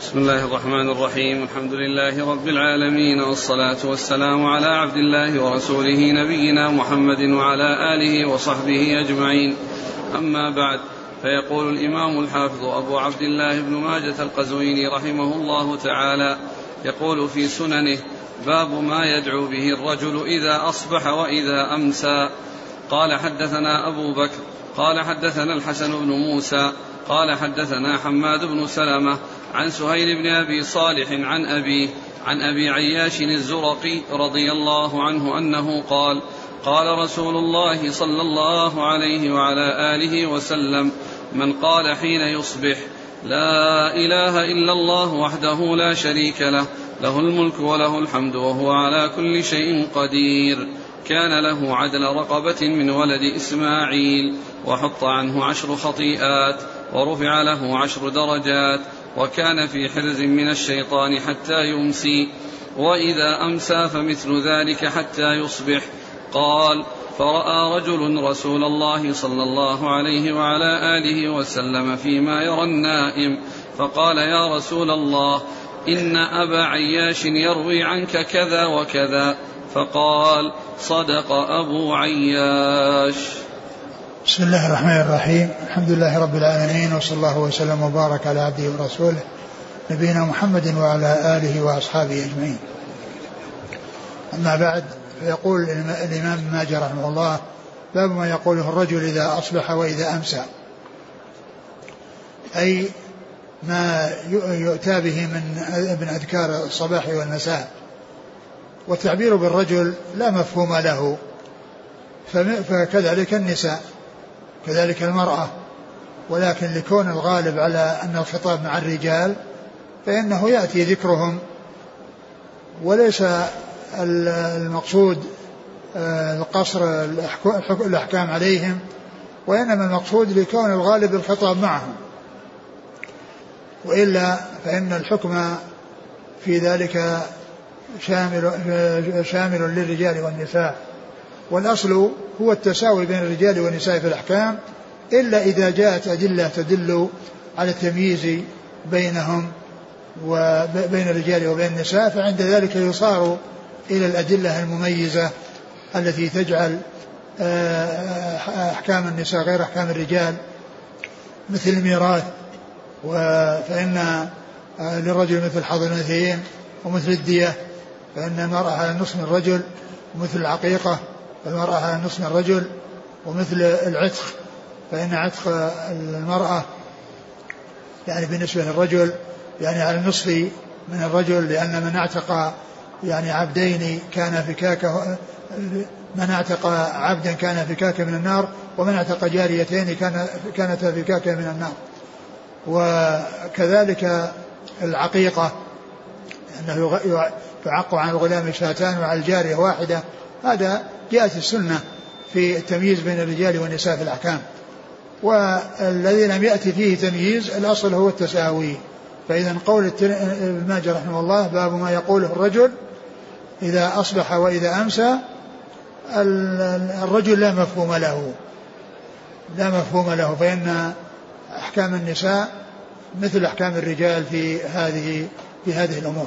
بسم الله الرحمن الرحيم. الحمد لله رب العالمين والصلاة والسلام على عبد الله ورسوله نبينا محمد وعلى آله وصحبه أجمعين. أما بعد فيقول الإمام الحافظ أبو عبد الله بن ماجة القزويني رحمه الله تعالى يقول في سننه باب ما يدعو به الرجل إذا أصبح وإذا أمسى قال حدثنا أبو بكر قال حدثنا الحسن بن موسى قال حدثنا حماد بن سلمة عن سهيل بن أبي صالح عن أبيه عن أبي عياش الزرقي رضي الله عنه أنه قال قال رسول الله صلى الله عليه وعلى آله وسلم من قال حين يصبح لا إله إلا الله وحده لا شريك له له الملك وله الحمد وهو على كل شيء قدير. كان له عدل رقبة من ولد إسماعيل وحط عنه عشر خطيئات ورفع له عشر درجات وكان في حرز من الشيطان حتى يمسي وإذا أمسى فمثل ذلك حتى يصبح. قال فرأى رجل رسول الله صلى الله عليه وعلى آله وسلم فيما يرى النائم فقال يا رسول الله إن أبا عياش يروي عنك كذا وكذا. فقال صدق أبو عياش. بسم الله الرحمن الرحيم. الحمد لله رب العالمين وصلى الله وسلم وبارك على عبده ورسوله نبينا محمد وعلى آله وأصحابه أجمعين. أما بعد فيقول الإمام ماجه رحمه الله باب ما يقوله الرجل إذا أصبح وإذا أمسى. أي ما يؤتى به من من أذكار الصباح والمساء. والتعبير بالرجل لا مفهوم له. فكذلك النساء. كذلك المرأة ولكن لكون الغالب على أن الخطاب مع الرجال فإنه يأتي ذكرهم. وليس المقصود آه، القصر الأحكام عليهم وإنما المقصود لكون الغالب الخطاب معهم. وإلا فإن الحكم في ذلك شامل شامل للرجال والنساء. والأصل هو التساوي بين الرجال والنساء في الأحكام إلا إذا جاءت أدلة تدل على التمييز بينهم وبين الرجال وبين النساء فعند ذلك يصار إلى الأدلة المميزة التي تجعل آه، أحكام النساء غير أحكام الرجال مثل الميراث فإن آه، للرجل مثل حظ الأنثيين ومثل الدية فإن المرأة على نصف الرجل ومثل العقيقة. فالمرأة على نصف الرجل ومثل العتق فإن عتق المرأة يعني بالنسبة للرجل يعني على النصف من الرجل لأن من أعتق يعني عبدين كان فكاكه من أعتق عبدا كان فكاكه من النار ومن أعتق جاريتين كان كانت فكاكه من النار. وكذلك العقيقة أنه يعق عن الغلام شاتان وعن الجارية واحدة هذا جاءت السنة في التمييز بين الرجال والنساء في الأحكام. والذي لم يأتي فيه تمييز الأصل هو التساوي. فإذا قول ابن ماجه رحمه الله باب ما يقوله الرجل إذا أصبح وإذا أمسى الرجل لا مفهوم له. لا مفهوم له. فإن أحكام النساء مثل أحكام الرجال في هذه في هذه الأمور.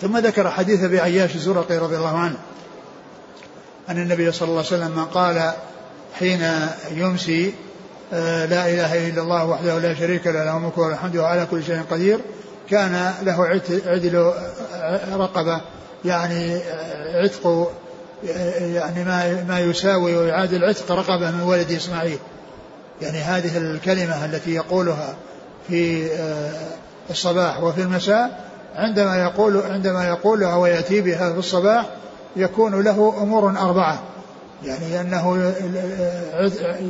ثم ذكر حديث أبي عياش الزرقي رضي الله عنه. أن النبي صلى الله عليه وسلم قال حين يمسي آه، لا إله إلا الله وحده لا شريك له له الملك وله الحمد وعلى كل شيء قدير كان له عدل آه، رقبة يعني آه، عتق يعني ما ما يساوي ويعادل عتق رقبة من ولد إسماعيل. يعني هذه الكلمة التي يقولها في الصباح وفي المساء عندما يقول عندما يقولها ويأتي بها في الصباح يكون له أمور أربعة. يعني أنه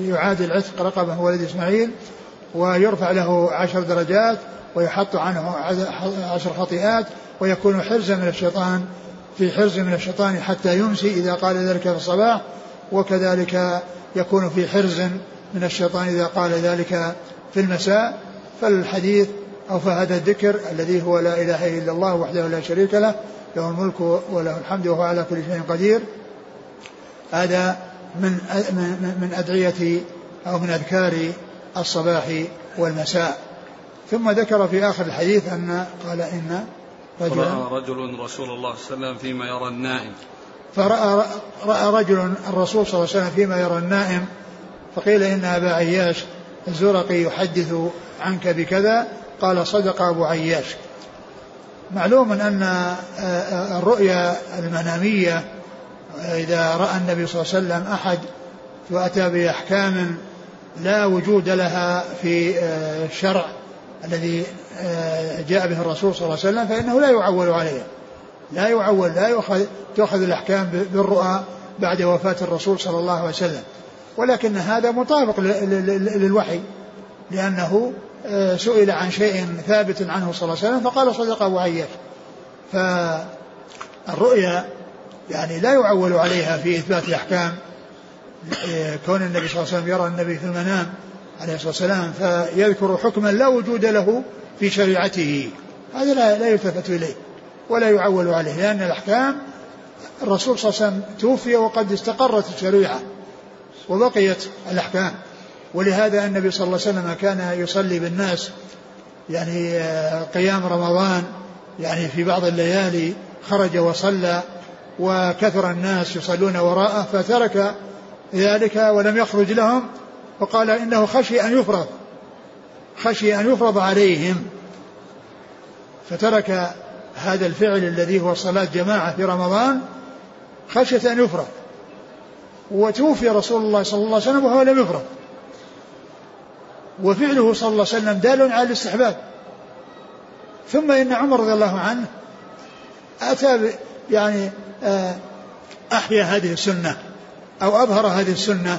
يعادل عتق رقبة ولد إسماعيل ويرفع له عشر درجات ويحط عنه عشر خطيئات ويكون حرزا من الشيطان في حرز من الشيطان حتى يمسي إذا قال ذلك في الصباح وكذلك يكون في حرز من الشيطان إذا قال ذلك في المساء. فالحديث أو فهذا الذكر الذي هو لا إله إلا الله وحده لا شريك له له الملك وله الحمد وهو على كل شيء قدير. هذا من من أدعية أو من أذكار الصباح والمساء. ثم ذكر في آخر الحديث أن قال إن رجلا رجل رسول الله صلى الله عليه وسلم فيما يرى النائم. فرأى رأى رجل الرسول صلى الله عليه وسلم فيما يرى النائم فقيل إن أبا عياش الزرقي يحدث عنك بكذا قال صدق أبو عياش. معلوم أن آه، آه، الرؤيا المنامية إذا رأى النبي صلى الله عليه وسلم أحد وأتى بأحكام لا وجود لها في آه، الشرع الذي جاء به الرسول صلى الله عليه وسلم فإنه لا يعول عليه لا يعول لا يؤخذ تؤخذ الأحكام بالرؤى بعد وفاة الرسول صلى الله عليه وسلم. ولكن هذا مطابق للوحي لأنه سئل عن شيء ثابت عنه صلى الله عليه وسلم فقال صدق أبو عياش. فالرؤيا يعني لا يعول عليها في إثبات الأحكام آه، كون النبي صلى الله عليه وسلم يرى النبي في المنام عليه الصلاة والسلام فيذكر حكما لا وجود له في شريعته. هذا لا, لا يلتفت إليه ولا يعول عليه لأن الأحكام الرسول صلى الله عليه وسلم توفي وقد استقرت الشريعة وبقيت الأحكام. ولهذا النبي صلى الله عليه وسلم كان يصلي بالناس يعني آه، قيام رمضان يعني في بعض الليالي خرج وصلى وكثر الناس يصلون وراءه فترك ذلك ولم يخرج لهم وقال إنه خشي أن يفرض خشي أن يفرض عليهم. فترك هذا الفعل الذي هو صلاة جماعة في رمضان خشية أن يفرض. وتوفي رسول الله صلى الله عليه وسلم وهو لم يفرض. وفعله صلى الله عليه وسلم دال على الاستحباب. ثم إن عمر رضي الله عنه أتى يعني آه، أحيا هذه السنة أو أظهر هذه السنة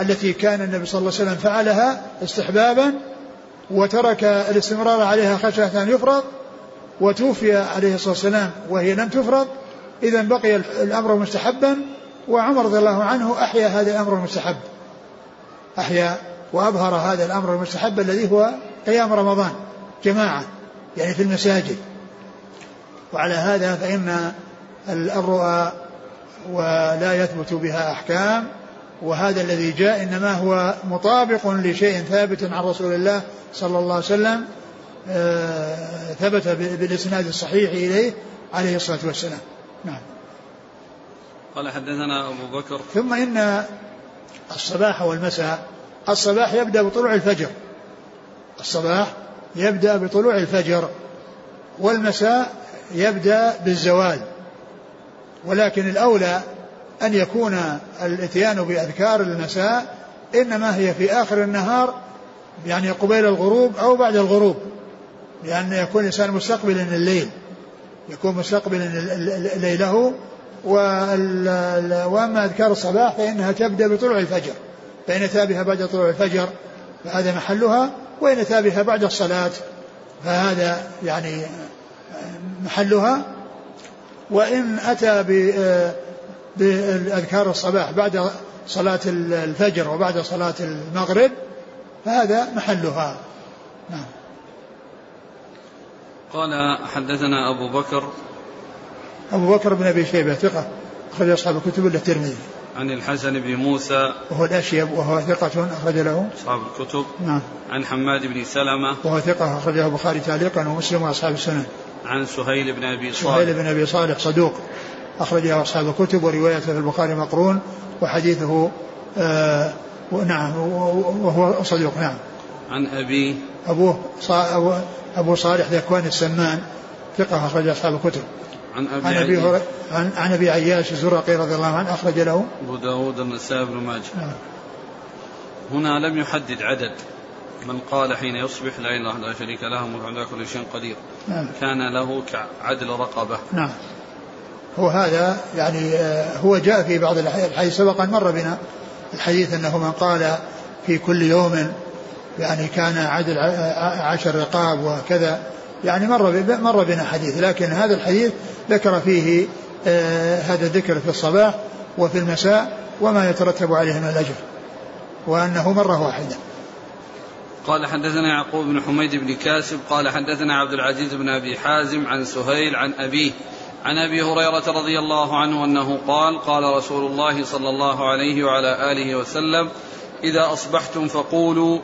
التي كان النبي صلى الله عليه وسلم فعلها استحبابا وترك الاستمرار عليها خشية أن يفرض وتوفي عليه الصلاة والسلام وهي لم تفرض. إذا بقي الأمر مستحبا وعمر رضي الله عنه أحيا هذا الأمر المستحب. أحيا وأظهر هذا الأمر المستحب الذي هو قيام رمضان جماعة يعني في المساجد. وعلى هذا فإن الرؤى ولا يثبت بها أحكام وهذا الذي جاء إنما هو مطابق لشيء ثابت عن رسول الله صلى الله عليه وسلم آه، ثبت بالإسناد الصحيح إليه عليه الصلاة والسلام. نعم. قال حدثنا أبو بكر. ثم إن الصباح والمساء الصباح يبدأ بطلوع الفجر. الصباح يبدأ بطلوع الفجر. والمساء يبدأ بالزوال. ولكن الأولى أن يكون الإتيان بأذكار المساء إنما هي في آخر النهار يعني قبيل الغروب أو بعد الغروب. لأن يكون الإنسان مستقبلا الليل يكون مستقبلا ليله. وأما أذكار الصباح فإنها تبدأ بطلوع الفجر. فإن أتى بها بعد طلوع الفجر فهذا محلها وإن أتى بها بعد الصلاة فهذا يعني محلها. وإن أتى بأذكار الصباح بعد صلاة الفجر وبعد صلاة المغرب فهذا محلها. نعم. قال حدثنا أبو بكر. أبو بكر بن أبي شيبة ثقة أخرج أصحاب الكتب إلا الترمذي. عن الحسن بن موسى. وهو الأشيب وهو ثقة أخرج له. أصحاب الكتب. نعم. عن حماد بن سلمة. وهو ثقة أخرجه البخاري تعليقا ومسلم وأصحاب السنن. عن سهيل بن أبي صالح. سهيل بن أبي صالح صدوق. أخرجه أصحاب الكتب وروايته في البخاري مقرون وحديثه آه نعم وهو صدوق نعم. عن أبيه أبوه أبو صالح ذكوان السمان ثقة أخرج أصحاب الكتب. عن أبي عن أبي, هر... عن, عن أبي عياش الزرقي رضي الله عنه أخرج له. أبو داود النسائي بن ماجه. نعم. هنا لم يحدد عدد من قال حين يصبح لا إله إلا شريك له ملك على كل شيء قدير. نعم. كان له كعدل رقبة. نعم. هو هذا يعني آه، هو جاء في بعض الحديث سبقا مر بنا الحديث أنه من قال في كل يوم يعني كان عدل عشر رقاب وكذا. يعني مر مر بنا حديث لكن هذا الحديث ذكر فيه آه هذا الذكر في الصباح وفي المساء وما يترتب عليه من الأجر وأنه مرة واحدة. قال حدثنا يعقوب بن حميد بن كاسب قال حدثنا عبد العزيز بن أبي حازم عن سهيل عن أبيه عن أبي هريرة رضي الله عنه أنه قال قال رسول الله صلى الله عليه وعلى آله وسلم إذا أصبحتم فقولوا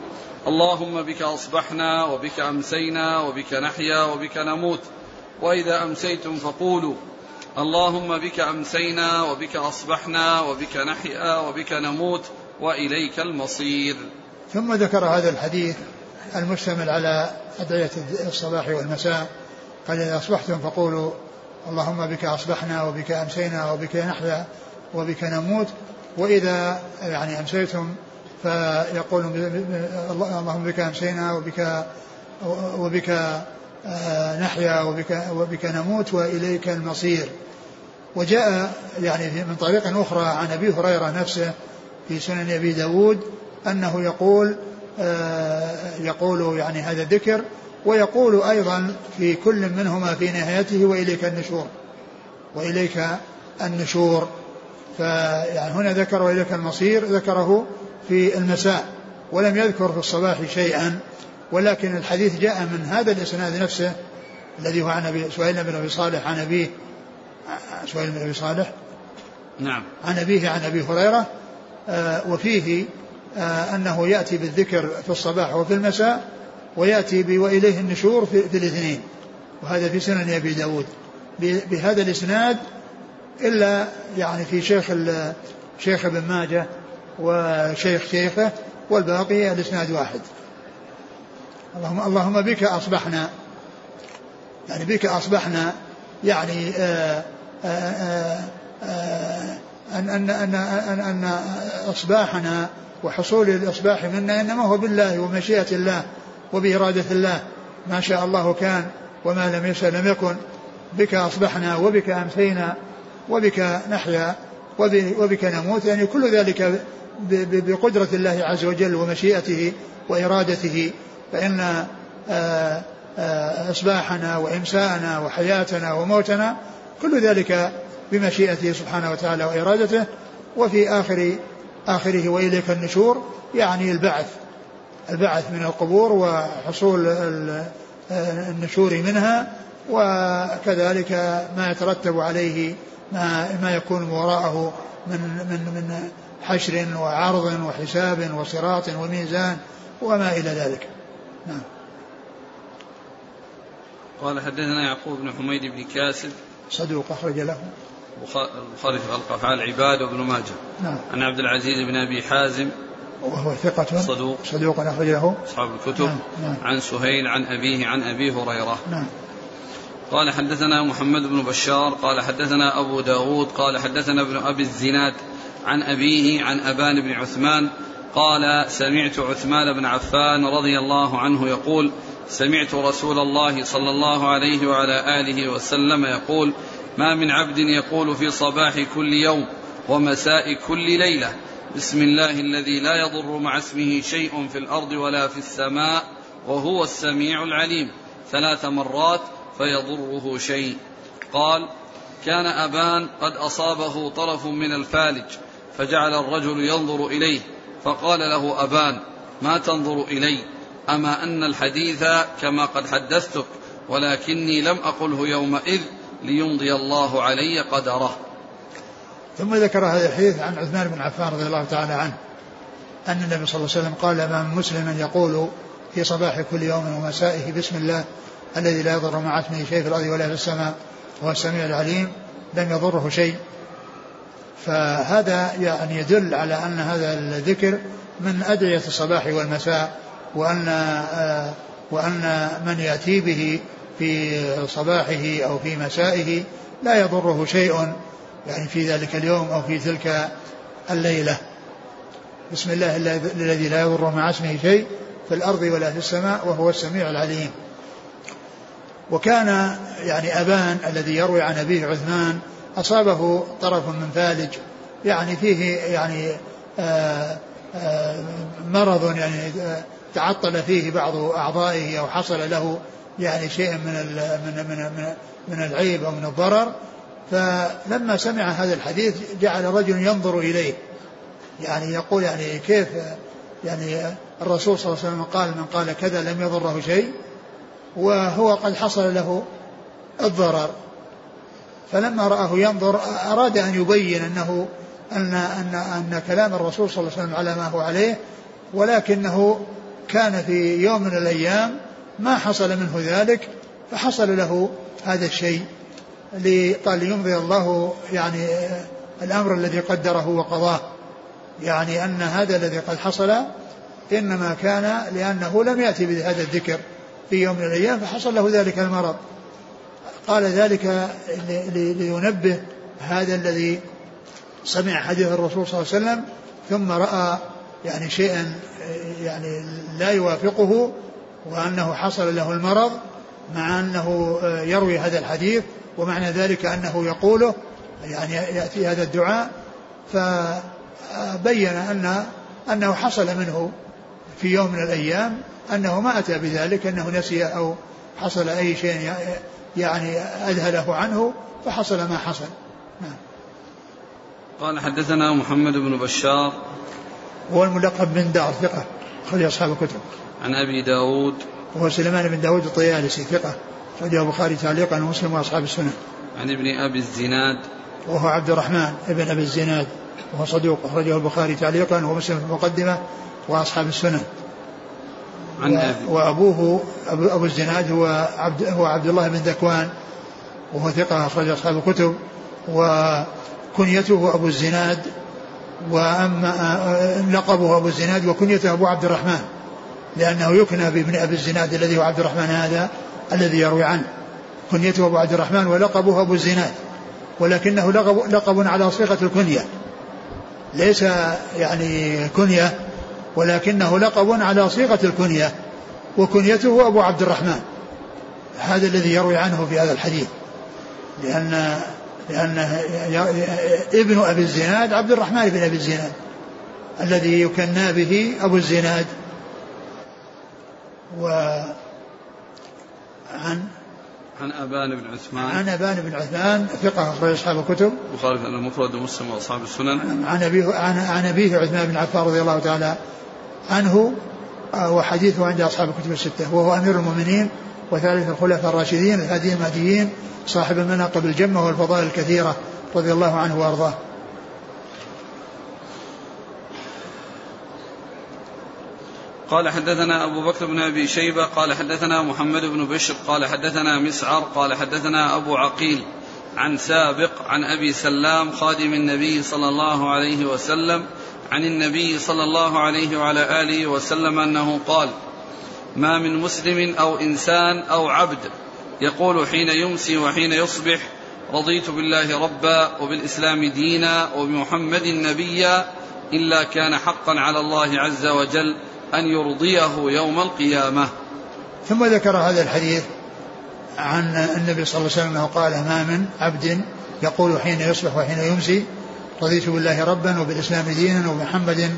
اللهم بك أصبحنا وبك أمسينا وبك نحيا وبك نموت. وإذا أمسيتم فقولوا اللهم بك أمسينا وبك أصبحنا وبك نحيا وبك نموت وإليك المصير. ثم ذكر هذا الحديث المشتمل على أدعية الصباح والمساء. قال إذا أصبحتم فقولوا اللهم بك أصبحنا وبك أمسينا وبك نحيا وبك نموت. وإذا يعني أمسيتم فيقول اللهم بك أمسينا وبك وبك آه، نحيا وبك وبك نموت وإليك المصير. وجاء يعني من طريق أخرى عن أبي هريرة نفسه في سنن أبي داود أنه يقول آه، يقول يعني هذا الذكر ويقول أيضا في كل منهما في نهايته وإليك النشور وإليك النشور. فيعني هنا ذكر وإليك المصير ذكره في المساء ولم يذكر في الصباح شيئا ولكن الحديث جاء من هذا الإسناد نفسه الذي هو عن أبي سهيل بن أبي صالح عن أبيه سهيل بن أبي صالح نعم. عن أبيه عن أبي هريرة آه وفيه آه أنه يأتي بالذكر في الصباح وفي المساء ويأتي وإليه النشور في, في الاثنين. وهذا في سنن أبي داود. بهذا الإسناد إلا يعني في شيخ شيخ ابن ماجه وشيخ شيخه والباقي الإسناد واحد. اللهم اللهم بك أصبحنا يعني بك أصبحنا يعني آآ آآ آآ أن أن أن أن, أن إصباحنا وحصول الإصباح منا إنما هو بالله ومشيئة الله وبإرادة الله. ما شاء الله كان وما لم يشاء لم يكن. بك أصبحنا وبك أمسينا وبك نحيا وبك نموت. يعني كل ذلك بقدرة الله عز وجل ومشيئته وإرادته فإن آه، آه، إصباحنا وإمساءنا وحياتنا وموتنا كل ذلك بمشيئته سبحانه وتعالى وإرادته وفي آخر آخره وإليك النشور يعني البعث البعث من القبور وحصول النشور منها وكذلك ما يترتب عليه ما ما يكون وراءه من من من حشر وعرض وحساب وصراط وميزان وما إلى ذلك. نعم. قال حدثنا يعقوب بن حميد بن كاسب صدوق أخرج له البخاري في خلق افعال العباد وابن ماجه. نعم. عن عبد العزيز بن أبي حازم وهو ثقة صدوق صدوق أخرج له أصحاب الكتب نعم. نعم. عن سهيل عن أبيه عن أبي هريرة نعم. قال حدثنا محمد بن بشار قال حدثنا أبو داود قال حدثنا ابن أبي الزناد عن أبيه عن أبان بن عثمان قال سمعت عثمان بن عفان رضي الله عنه يقول سمعت رسول الله صلى الله عليه وعلى آله وسلم يقول ما من عبد يقول في صباح كل يوم ومساء كل ليلة. بسم الله الذي لا يضر مع اسمه شيء في الأرض ولا في السماء وهو السميع العليم. ثلاث مرات فيضره شيء. قال كان أبان قد أصابه طرف من الفالج فجعل الرجل ينظر إليه فقال له أبان ما تنظر إلي؟ أما أن الحديث كما قد حدثتك ولكني لم أقله يومئذ ليمضي الله علي قدره. ثم ذكر هذا الحديث عن عثمان بن عفان رضي الله تعالى عنه أن النبي صلى الله عليه وسلم قال ما من مسلم يقول في صباح كل يوم ومسائه بسم الله الذي لا يضر مع اسمه شيء في الأرض ولا في السماء وهو السميع العليم لم يضره شيء. فهذا يعني يدل على أن هذا الذكر من أدعية الصباح والمساء وأن آه، وأن من يأتي به في صباحه أو في مسائه لا يضره شيء يعني في ذلك اليوم أو في تلك الليلة. بسم الله الذي لا يضر مع اسمه شيء في الأرض ولا في السماء وهو السميع العليم. وكان يعني أبان الذي يروي عن أبيه عثمان أصابه طرف من فالج يعني فيه يعني آآ آآ مرض يعني تعطل فيه بعض أعضائه أو حصل له يعني شيء من من من من العيب أو من الضرر. فلما سمع هذا الحديث جعل رجل ينظر إليه يعني يقول يعني كيف يعني الرسول صلى الله عليه وسلم قال من قال كذا لم يضره شيء وهو قد حصل له الضرر. فلما رآه ينظر أراد أن يبين أنه أن أن أن كلام الرسول صلى الله عليه وسلم على ما هو عليه ولكنه كان في يوم من الأيام ما حصل منه ذلك فحصل له هذا الشيء قال ليمضي الله يعني الأمر الذي قدره وقضاه. يعني أن هذا الذي قد حصل إنما كان لأنه لم يأتي بهذا الذكر في يوم من الأيام فحصل له ذلك المرض. قال ذلك لينبه هذا الذي سمع حديث الرسول صلى الله عليه وسلم ثم رأى يعني شيئا يعني لا يوافقه وأنه حصل له المرض مع أنه يروي هذا الحديث ومعنى ذلك أنه يقوله يعني يأتي هذا الدعاء فبين أن أنه حصل منه في يوم من الأيام أنه ما أتى بذلك أنه نسي أو حصل أي شيء يعني أذهله عنه فحصل ما حصل. نعم. قال حدثنا محمد بن بشار. هو الملقب بن دار ثقة أخرج أصحاب الكتب. عن أبي داود. وهو سليمان بن داود الطيالسي ثقة أخرجه البخاري تعليقا ومسلم وأصحاب السنن عن ابن أبي الزناد. وهو عبد الرحمن ابن أبي الزناد وهو صدوق أخرجه البخاري تعليقا ومسلم في المقدمة وأصحاب السنن عن أبي. وأبوه أبو, أبو الزناد هو عبد هو عبد الله بن ذكوان وهو ثقة أخرج أصحاب الكتب وكنيته أبو الزناد وأما لقبه أبو الزناد وكنيته أبو عبد الرحمن لأنه يكنى بابن أبي الزناد الذي هو عبد الرحمن هذا الذي يروي عنه. كنيته أبو عبد الرحمن ولقبه أبو الزناد ولكنه لقب, لقب على صيغة الكنية. ليس يعني كنية ولكنه لقب على صيغة الكنية وكنيته أبو عبد الرحمن. هذا الذي يروي عنه في هذا الحديث. لأن لأن ابن أبي الزناد عبد الرحمن بن أبي الزناد الذي يكنى به أبو الزناد. و عن عن أبان بن عثمان. عن أبان بن عثمان ثقة أخرج أصحاب الكتب. البخاري في المفرد ومسلم وأصحاب السنن. عن أبيه عن, عن أبيه عثمان بن عفان رضي الله تعالى عنه آه، وحديثه عند أصحاب الكتب الستة وهو أمير المؤمنين وثالث الخلفاء الراشدين الهادي المهديين صاحب المناقب الجمة والفضائل الكثيرة رضي الله عنه وأرضاه. قال حدثنا أبو بكر بن أبي شيبة قال حدثنا محمد بن بشر قال حدثنا مسعر قال حدثنا أبو عقيل عن سابق عن أبي سلام خادم النبي صلى الله عليه وسلم عن النبي صلى الله عليه وعلى آله وسلم أنه قال ما من مسلم أو إنسان أو عبد يقول حين يمسي وحين يصبح رضيت بالله ربا وبالإسلام دينا وبمحمد نبيا إلا كان حقا على الله عز وجل أن يرضيه يوم القيامة. ثم ذكر هذا الحديث عن النبي صلى الله عليه وسلم أنه قال ما من عبد يقول حين يصبح وحين يمسي رضيت بالله ربا وبالإسلام دينا وبمحمد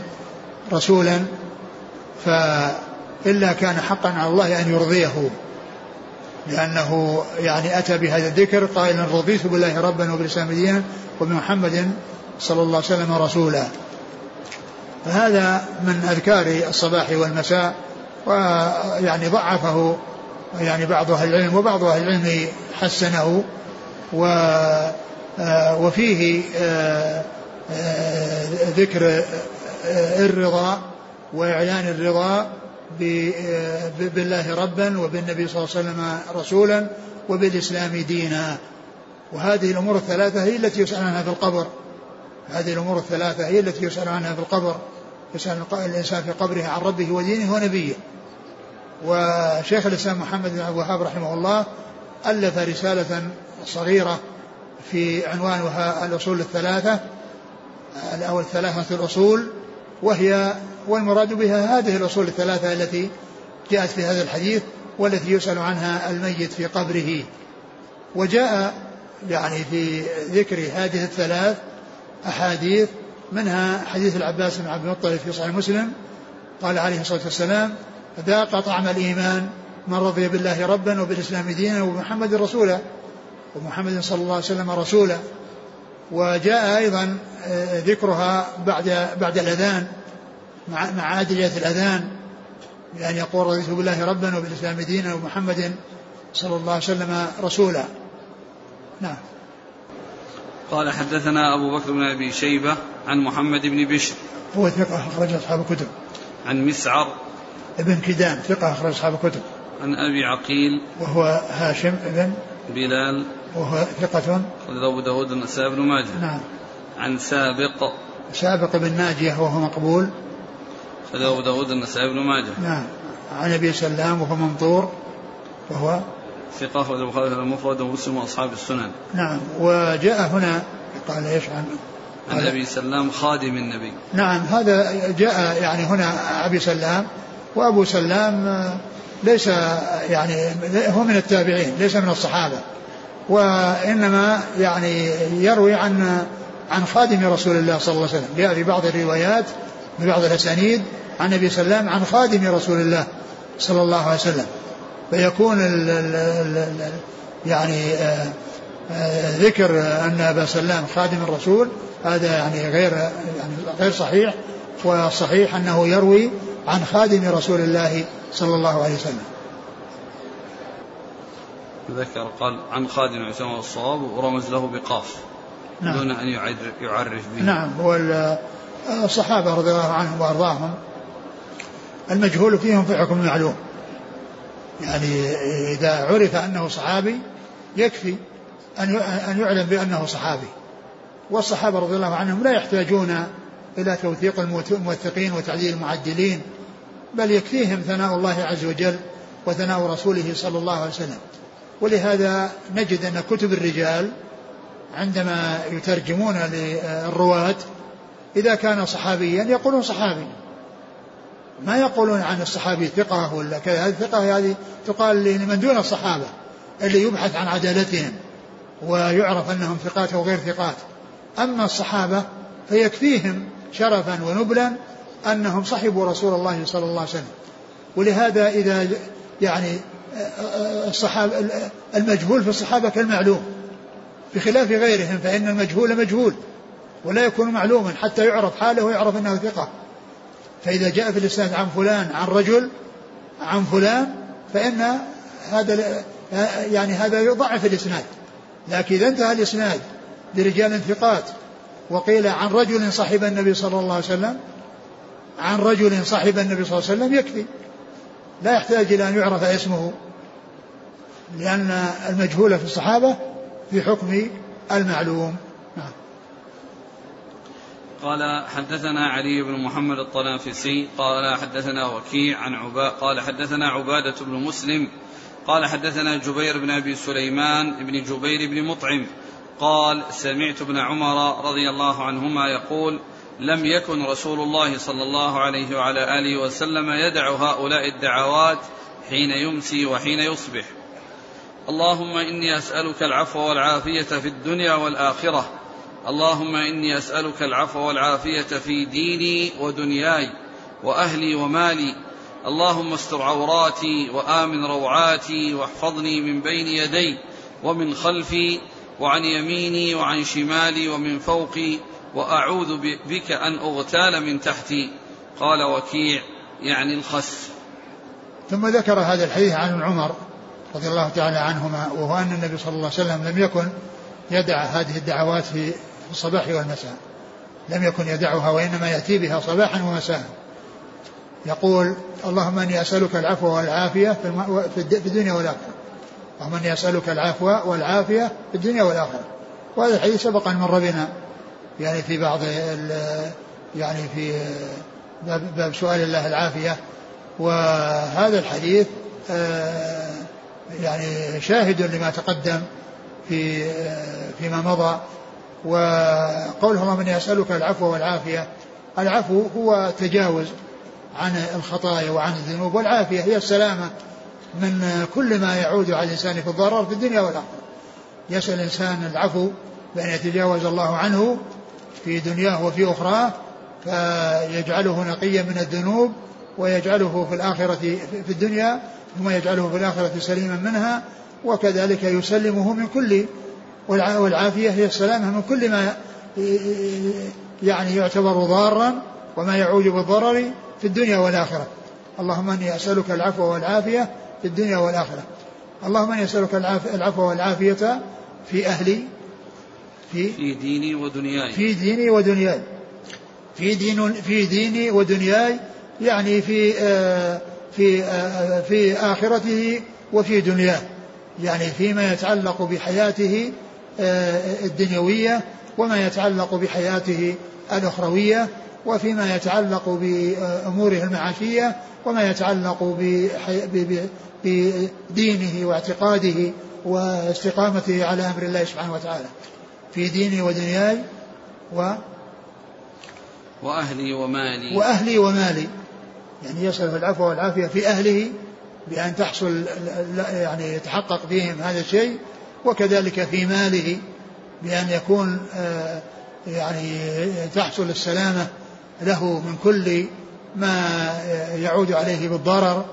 رسولا فإلا كان حقا على الله أن يرضيه لأنه يعني أتى بهذا الذكر قائلا رضيت بالله ربا وبالإسلام دينا وبمحمد صلى الله عليه وسلم رسولا فهذا من أذكار الصباح والمساء ويعني ضعفه يعني بعض أهل العلم وبعض أهل العلم حسنه و وفيه آه، آه، ذكر الرضا وإعلان الرضا بالله ربا وبالنبي صلى الله عليه وسلم رسولا وبالإسلام دينا. وهذه الأمور الثلاثة هي التي يسأل عنها في القبر. هذه الأمور الثلاثة هي التي يسأل عنها في القبر. يسأل الإنسان في قبره عن ربه ودينه ونبيه. وشيخ الإسلام محمد بن عبد الوهاب رحمه الله ألف رسالة صغيرة في عنوانها الأصول الثلاثة أو الثلاثة الأصول وهي والمراد بها هذه الأصول الثلاثة التي جاءت في هذا الحديث والتي يسأل عنها الميت في قبره. وجاء يعني في ذكر هذه الثلاث أحاديث منها حديث العباس بن عبد المطلب في صحيح مسلم قال عليه الصلاة والسلام ذاق طعم الإيمان من رضي بالله ربا وبالإسلام دينا وبمحمد رسولا ومحمد صلى الله عليه وسلم رسولا وجاء أيضا آه، ذكرها بعد بعد الأذان مع مع أدعية الأذان بأن يقول رضيت بالله ربا وبالإسلام دينا ومحمد صلى الله عليه وسلم رسولا نعم. قال حدثنا أبو بكر بن أبي شيبة عن محمد بن بشر. هو ثقة أخرج أصحاب الكتب. عن مسعر. ابن كدام ثقة أخرج أصحاب الكتب. عن أبي عقيل. وهو هاشم ابن بلال وهو ثقة. أخرج أبو داود النسائي بن ماجه. نعم. عن سابق. سابق بن ناجية وهو مقبول. أخرج أبو داود النسائي بن ماجه. نعم. عن أبي سلام وهو منظور. وهو ثقة أخرج البخاري المفرد ومسلم وأصحاب السنن. نعم. وجاء هنا قال إيش عن؟ عن أبي سلام خادم النبي. نعم. هذا جاء يعني هنا أبي سلام. وأبو سلام آه، ليس يعني هو من التابعين ليس من الصحابة. وإنما يعني يروي عن عن خادم رسول الله صلى الله عليه وسلم. جاء في بعض الروايات في بعض الأسانيد عن أبي سلام عن خادم رسول الله صلى الله عليه وسلم. فيكون ال ال ال ال يعني آه آه ذكر أن أبا سلام خادم الرسول. هذا يعني غير يعني غير صحيح. والصحيح أنه يروي عن خادم رسول الله صلى الله عليه وسلم. ذكر قال عن خادم عثمان الصواب ورمز له بقاف نعم. دون أن يعر- يعرف به. نعم هو ال- الصحابة رضي الله عنهم وأرضاهم المجهول فيهم في حكم المعلوم. يعني إذا عرف أنه صحابي يكفي أن أن يعلم بأنه صحابي. والصحابة رضي الله عنهم لا يحتاجون إلى توثيق الموثقين وتعديل المعدلين بل يكفيهم ثناء الله عز وجل وثناء رسوله صلى الله عليه وسلم. ولهذا نجد أن كتب الرجال عندما يترجمون للرواة إذا كان صحابيا يقولون صحابي. ما يقولون عن الصحابي ثقة ولا كذا هذه الثقة هذه تقال لمن دون الصحابة اللي يبحث عن عدالتهم ويعرف أنهم ثقات أو غير ثقات. أما الصحابة فيكفيهم شرفا ونبلا أنهم صحبوا رسول الله صلى الله عليه وسلم. ولهذا إذا يعني الصحابة المجهول في الصحابة كالمعلوم. بخلاف غيرهم فإن المجهول مجهول ولا يكون معلوما حتى يعرف حاله ويعرف أنه ثقة. فإذا جاء في الإسناد عن فلان عن رجل عن فلان فإن هذا يعني هذا يضعف الإسناد. لكن إذا انتهى الإسناد برجال ثقات وقيل عن رجل صاحب النبي صلى الله عليه وسلم عن رجل صاحب النبي صلى الله عليه وسلم يكفي. لا يحتاج إلى أن يعرف اسمه لأن المجهول في الصحابة في حكم المعلوم. نعم. قال حدثنا علي بن محمد الطنافسي قال حدثنا وكيع عن عبا قال حدثنا عبادة بن مسلم قال حدثنا جبير بن أبي سليمان بن جبير بن مطعم قال سمعت ابن عمر رضي الله عنهما يقول لم يكن رسول الله صلى الله عليه وعلى آله وسلم يدع هؤلاء الدعوات حين يمسي وحين يصبح. اللهم إني أسألك العفو والعافية في الدنيا والآخرة. اللهم إني أسألك العفو والعافية في ديني ودنياي وأهلي ومالي. اللهم استر عوراتي وآمن روعاتي واحفظني من بين يدي ومن خلفي وعن يميني وعن شمالي ومن فوقي وأعوذ بك أن أغتال من تحتي. قال وكيع يعني الخس. ثم ذكر هذا الحديث عن عمر رضي الله تعالى عنهما وهو أن النبي صلى الله عليه وسلم لم يكن يدع هذه الدعوات في الصباح والمساء. لم يكن يدعها وإنما يأتي بها صباحا ومساء. يقول اللهم إني أسألك العفو والعافية في, الدنيا والآخرة. اللهم اني اسالك العفو والعافية في الدنيا والآخرة. وهذا الحديث سبق أن مر بنا. يعني في بعض. يعني في باب, سؤال الله العافية. وهذا الحديث يعني شاهد لما تقدم في فيما مضى. وقوله اللهم اني اسالك العفو والعافية. العفو هو تجاوز عن الخطايا وعن الذنوب والعافية. هي السلامة. من كل ما يعود على الإنسان في الضرر في الدنيا والآخرة. يسأل الإنسان العفو بأن يتجاوز الله عنه في دنياه وفي أخراه فيجعله نقيا من الذنوب ويجعله في الآخرة في الدنيا ثم يجعله في الآخرة سليما منها وكذلك يسلمه من كل والعافية هي السلامة من كل ما يعني يعتبر ضارا وما يعود بالضرر في الدنيا والآخرة. اللهم أني أسألك العفو والعافية في الدنيا والآخرة. اللهم أني أسألك العفو والعافية في أهلي في في ديني ودنياي. في ديني ودنياي. في دين في ديني ودنياي يعني في آه في في آخرته وفي دنياه. يعني فيما يتعلق بحياته الدنيوية وما يتعلق بحياته الأخروية وفيما يتعلق بأموره المعاشية وما يتعلق بدينه واعتقاده واستقامته على أمر الله سبحانه وتعالى في ديني ودنياي و وأهلي ومالي. وأهلي ومالي. يعني يسأله العفو والعافية في أهله بأن تحصل يعني يتحقق فيهم هذا الشيء وكذلك في ماله بأن يكون آه، يعني تحصل السلامة له من كل ما يعود عليه بالضرر.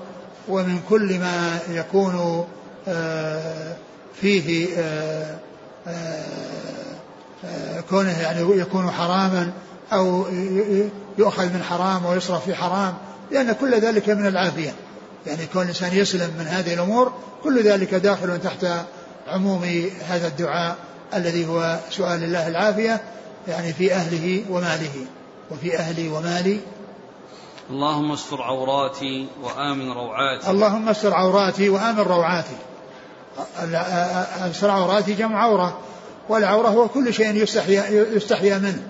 ومن كل ما يكون آه، فيه آه، كونه يعني يكون حراما أو يؤخذ من حرام ويصرف في حرام لأن كل ذلك من العافية. يعني كون الإنسان يسلم من هذه الأمور كل ذلك داخل تحت عموم هذا الدعاء الذي هو سؤال الله العافية يعني في أهله وماله وفي أهلي ومالي اللهم استر عوراتي وآمن روعاتي. اللهم استر عوراتي وآمن روعاتي. استر عوراتي جمع عورة والعورة هو كل شيء يستحيا, يستحيا منه.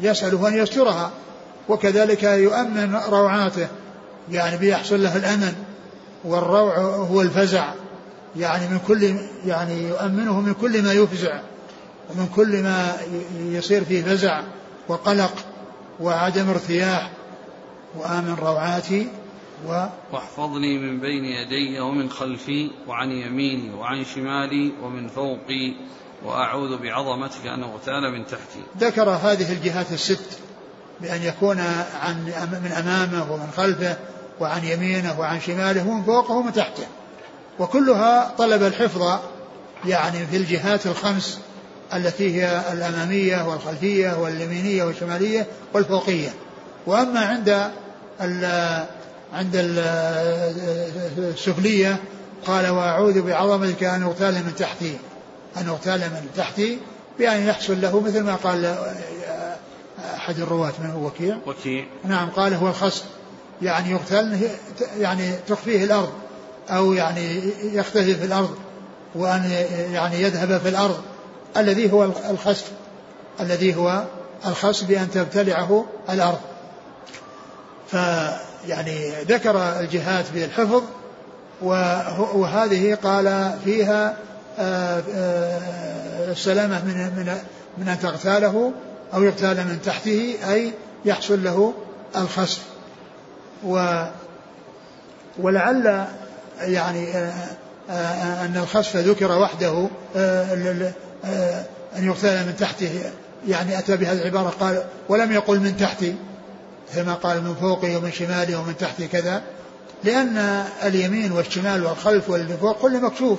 فيسأله أن يسترها وكذلك يؤمن روعاته يعني بيحصل له الأمن والروع هو الفزع. يعني من كل يعني يؤمنه من كل ما يفزع ومن كل ما يصير فيه فزع وقلق. وعدم ارتياح وآمن روعاتي و واحفظني من بين يدي ومن خلفي وعن يميني وعن شمالي ومن فوقي وأعوذ بعظمتك أن أغتال من تحتي. ذكر هذه الجهات الست بأن يكون عن من أمامه ومن خلفه وعن يمينه وعن شماله ومن فوقه ومن تحته. وكلها طلب الحفظ يعني في الجهات الخمس التي هي الأمامية والخلفية واليمينية والشمالية والفوقية. وأما عند ال عند السفلية قال وأعوذ بعظمتك أن أغتال من تحتي. أن أغتال من تحتي بأن يحصل له مثل ما قال أحد الرواة من هو وكيع وكيع. نعم قال هو الخصم. يعني يغتال يعني تخفيه الأرض أو يعني يختفي في الأرض وأن يعني يذهب في الأرض. الذي هو الخسف الذي هو الخسف بأن تبتلعه الأرض. فيعني ذكر الجهات بالحفظ وهذه قال فيها آه، آه، السلامة من من من أن تغتاله أو يغتال من تحته أي يحصل له الخسف و ولعل يعني آه، أن الخسف ذكر وحده أن يغتال من تحته. يعني أتى بهذه العبارة قال ولم يقل من تحتي كما قال من فوقه ومن شماله ومن تحته كذا لأن اليمين والشمال والخلف واللي فوق كله مكشوف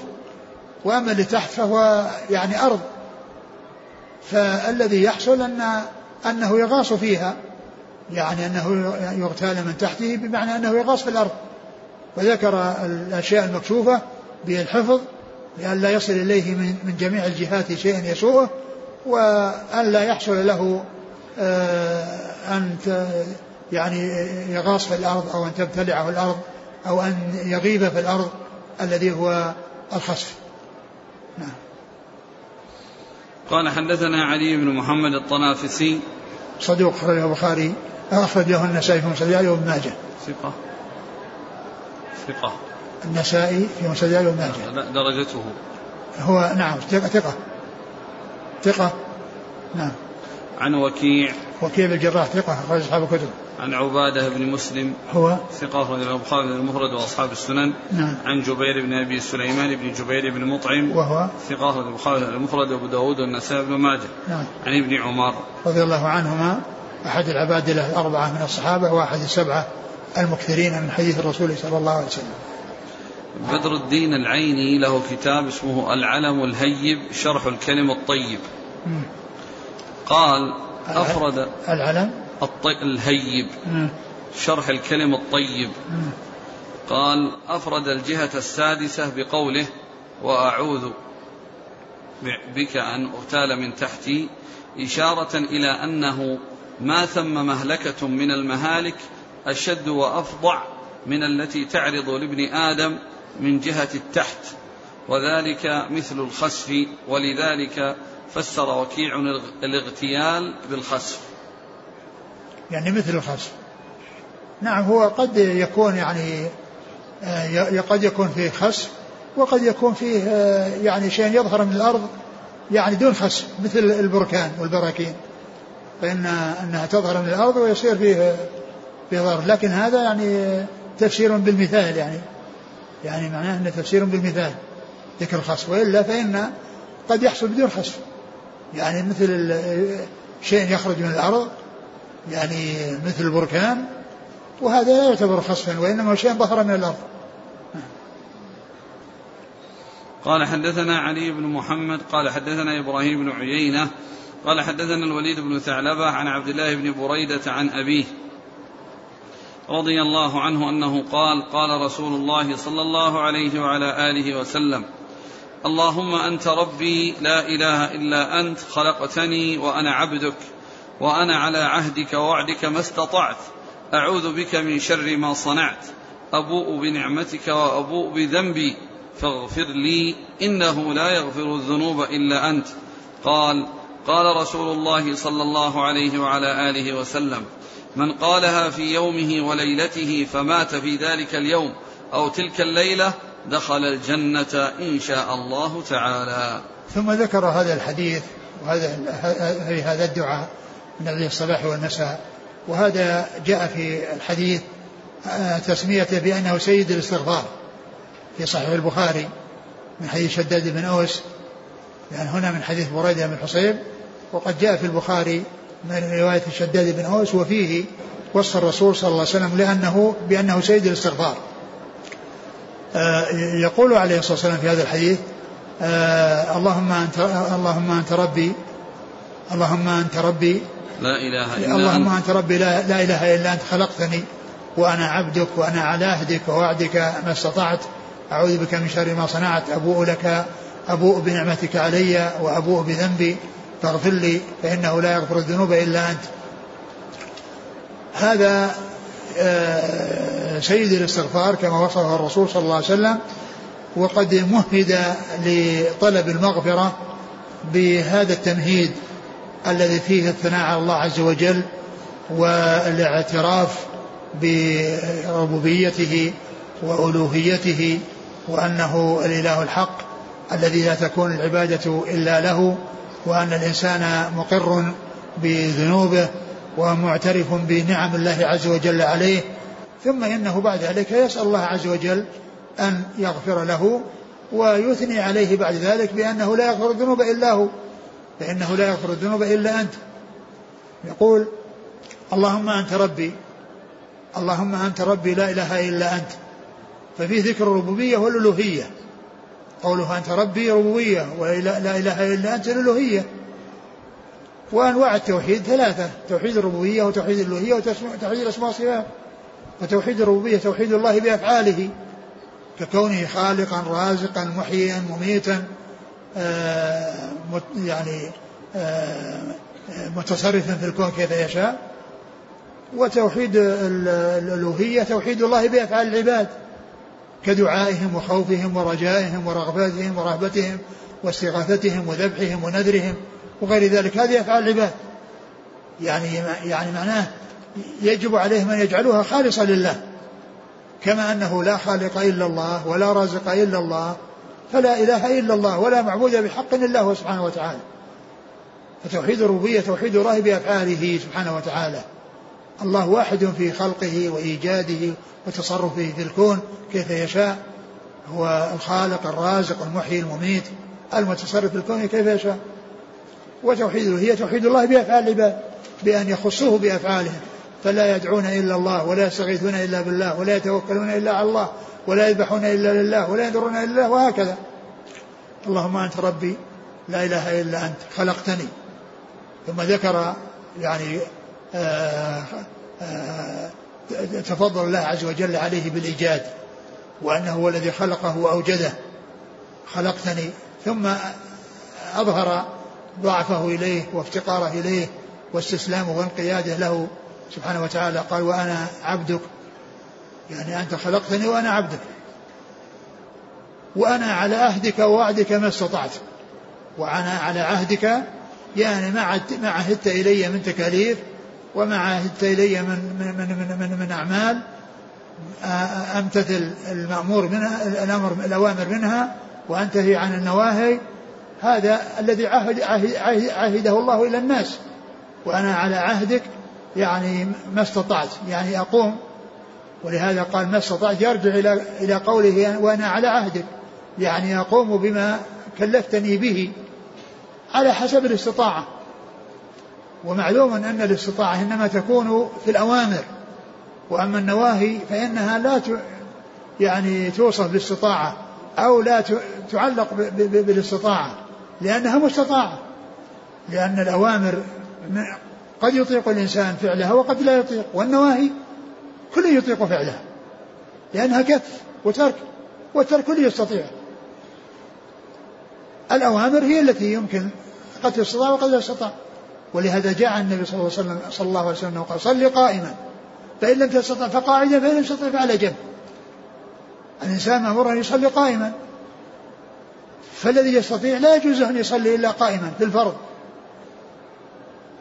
وأما اللي تحت فهو يعني أرض. فالذي يحصل أن أنه يغاص فيها يعني أنه يغتال من تحته بمعنى أنه يغاص في الأرض. وذكر الأشياء المكشوفة بالحفظ لأن لا يصل إليه من, من جميع الجهات شيء يسوءه وأن لا يحصل له آه، أن يعني يغاص في الأرض أو أن تبتلعه الأرض أو أن يغيب في الأرض الذي هو الخسف. نعم. قال حدثنا علي بن محمد الطنافسي. صدوق أخرجه البخاري أخرج له النسائي في مسجد وابن ماجه. ثقة. ثقة. النسائي في مسجد وابن ماجه درجته. هو نعم ثقة ثقة. ثقة. نعم. عن وكيع. وكيع الجراح ثقة أخرج أصحاب الكتب. عن عبادة بن مسلم. هو؟ ثقة أخرج البخاري المفرد وأصحاب السنن. نعم. عن جبير بن أبي سليمان بن جبير بن مطعم. وهو؟ ثقة أخرج البخاري المفرد وأبو داود والنسائي بن ماجه. نعم. عن ابن عمر. رضي الله عنهما أحد العبادلة الأربعة من الصحابة وأحد السبعة المكثرين من حديث الرسول صلى الله عليه وسلم. بدر الدين العيني له كتاب اسمه العلم الهيب شرح الكلم الطيب. قال أفرد العلم؟ الطي... الهيب شرح الكلم الطيب. قال أفرد الجهة السادسة بقوله وأعوذ بك أن أغتال من تحتي إشارة إلى أنه ما ثم مهلكة من المهالك أشد وأفظع من التي تعرض لابن آدم من جهة التحت وذلك مثل الخسف ولذلك فسر وكيع الاغتيال بالخسف. يعني مثل الخسف. نعم هو قد يكون يعني آه، قد يكون فيه خسف وقد يكون فيه آه، يعني شيء يظهر من الأرض يعني دون خسف مثل البركان والبراكين. فإن أنها تظهر من الأرض ويصير فيه فيه ضرر. لكن هذا يعني تفسير بالمثال يعني. يعني معناه أنه تفسير بالمثال ذكر الخسف وإلا فإن قد يحصل بدون خسف يعني مثل شيء يخرج من الأرض يعني مثل البركان وهذا لا يعتبر خسفا وإنما شيء ظهر من الأرض. قال حدثنا علي بن محمد قال حدثنا إبراهيم بن عيينة قال حدثنا الوليد بن ثعلبة عن عبد الله بن بريدة عن أبيه رضي الله عنه أنه قال قال رسول الله صلى الله عليه وعلى آله وسلم اللهم أنت ربي لا إله إلا أنت خلقتني وأنا عبدك وأنا على عهدك ووعدك ما استطعت أعوذ بك من شر ما صنعت أبوء بنعمتك وأبوء بذنبي فاغفر لي إنه لا يغفر الذنوب إلا أنت. قال قال رسول الله صلى الله عليه وعلى آله وسلم من قالها في يومه وليلته فمات في ذلك اليوم أو تلك الليلة دخل الجنة إن شاء الله تعالى. ثم ذكر هذا الحديث وهذا هذا الدعاء من الصباح والمساء. وهذا جاء في الحديث آه، تسميته بأنه سيد الاستغفار في صحيح البخاري من حديث شداد بن أوس يعني هنا من حديث بريدة بن حصيب. وقد جاء في البخاري من رواية شداد بن أوس وفيه وصف الرسول صلى الله عليه وسلم لأنه بأنه سيد الاستغفار. آه، يقول عليه الصلاة والسلام في هذا الحديث آه، اللهم أنت اللهم أنت ربي اللهم أنت ربي لا إله إلا اللهم أنت ربي لا, لا إله إلا أنت خلقتني وأنا عبدك وأنا على عهدك ووعدك ما استطعت. أعوذ بك من شر ما صنعت أبوء لك أبوء بنعمتك علي وأبوء بذنبي. فاغفر لي فإنه لا يغفر الذنوب إلا أنت. هذا آه، سيد الاستغفار كما وصفه الرسول صلى الله عليه وسلم وقد مهد لطلب المغفرة بهذا التمهيد الذي فيه الثناء على الله عز وجل والاعتراف بربوبيته وألوهيته وأنه الإله الحق الذي لا تكون العبادة إلا له. وأن الإنسان مقر بذنوبه ومعترف بنعم الله عز وجل عليه ثم إنه بعد ذلك يسأل الله عز وجل أن يغفر له ويثني عليه بعد ذلك بأنه لا يغفر الذنوب إلا هو فإنه لا يغفر الذنوب إلا أنت. يقول اللهم أنت ربي اللهم أنت ربي لا إله إلا أنت. ففي ذكر الربوبية والألوهية. قوله أنت ربي ربوبية ولا إله إلا أنت الألوهية وأنواع التوحيد ثلاثة توحيد الربوبية وتوحيد الألوهية وتوحيد الأسماء والصفات. فتوحيد الربوبية توحيد الله بأفعاله. ككونه خالقا رازقا محييا مميتا آه يعني آه متصرفا في الكون كيف يشاء. وتوحيد الألوهية توحيد الله بأفعال العباد. كدعائهم وخوفهم ورجائهم ورغبتهم ورهبتهم واستغاثتهم وذبحهم ونذرهم وغير ذلك. هذه أفعال العباد. يعني يعني معناه يجب عليهم أن يجعلوها خالصة لله. كما أنه لا خالق إلا الله ولا رازق إلا الله فلا إله إلا الله ولا معبود بحق إلا هو سبحانه وتعالى. فتوحيد الربوبية توحيد الله بأفعاله سبحانه وتعالى. الله واحد في خلقه وإيجاده وتصرفه في الكون كيف يشاء. هو الخالق الرازق المحيي المميت. المتصرف في الكون كيف يشاء. وتوحيده هي توحيد الله بأفعال العباد بأن يخصوه بأفعالهم. فلا يدعون إلا الله ولا يستغيثون إلا بالله ولا يتوكلون إلا على الله ولا يذبحون إلا لله ولا ينذرون إلا الله وهكذا. اللهم أنت ربي لا إله إلا أنت خلقتني. ثم ذكر يعني تفضل الله عز وجل عليه بالإيجاد وأنه هو الذي خلقه وأوجده خلقتني ثم أظهر ضعفه إليه وافتقاره إليه واستسلامه وانقياده له. سبحانه وتعالى قال وأنا عبدك. يعني أنت خلقتني وأنا عبدك. وأنا على عهدك ووعدك ما استطعت. وأنا على عهدك يعني ما عهدت إلي من تكاليف وما عهدت إلي من من من من, من, من أعمال أمتثل المأمور منها الأمر الأوامر منها وأنتهي عن النواهي. هذا الذي عهد عهد عهده الله إلى الناس. وأنا على عهدك يعني ما استطعت يعني أقوم. ولهذا قال ما استطعت يرجع إلى إلى قوله وأنا على عهدك. يعني أقوم بما كلفتني به على حسب الاستطاعة. ومعلوم أن الاستطاعة إنما تكون في الأوامر وأما النواهي فإنها لا يعني توصف بالاستطاعة أو لا تعلق بالاستطاعة لأنها مستطاعة لأن الأوامر قد يطيق الإنسان فعلها وقد لا يطيق والنواهي كل يطيق فعلها لأنها كف وترك والترك كل يستطيع. الأوامر هي التي يمكن قد يستطاع وقد لا يستطاع. ولهذا جاء النبي صلى الله عليه وسلم صلى الله عليه وسلم وقال صل قائما. فإن لم تستطع فقاعدا فإن لم تستطع فعلى جنب. الإنسان مأمور أن يصلي قائما. فالذي يستطيع لا يجوز أن يصلي إلا قائما في الفرض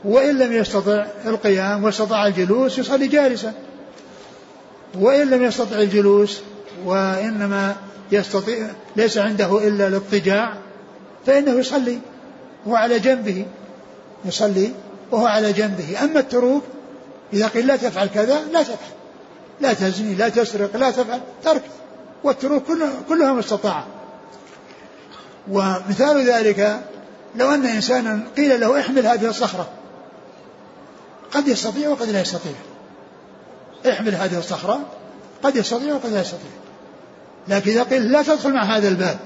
وإن لم يستطع القيام واستطاع الجلوس يصلي جالسا. وإن لم يستطع الجلوس وإنما يستطيع ليس عنده إلا الاضطجاع فإنه يصلي وهو على جنبه. يصلي وهو على جنبه. أما التروك إذا قيل لا تفعل كذا لا تفعل. لا تزني لا تسرق لا تفعل ترك. والتروك كلها مستطاعة. ومثال ذلك لو أن إنسانا قيل له احمل هذه الصخرة. قد يستطيع وقد لا يستطيع. احمل هذه الصخرة. قد يستطيع وقد لا يستطيع. لكن إذا قيل لا تدخل مع هذا الباب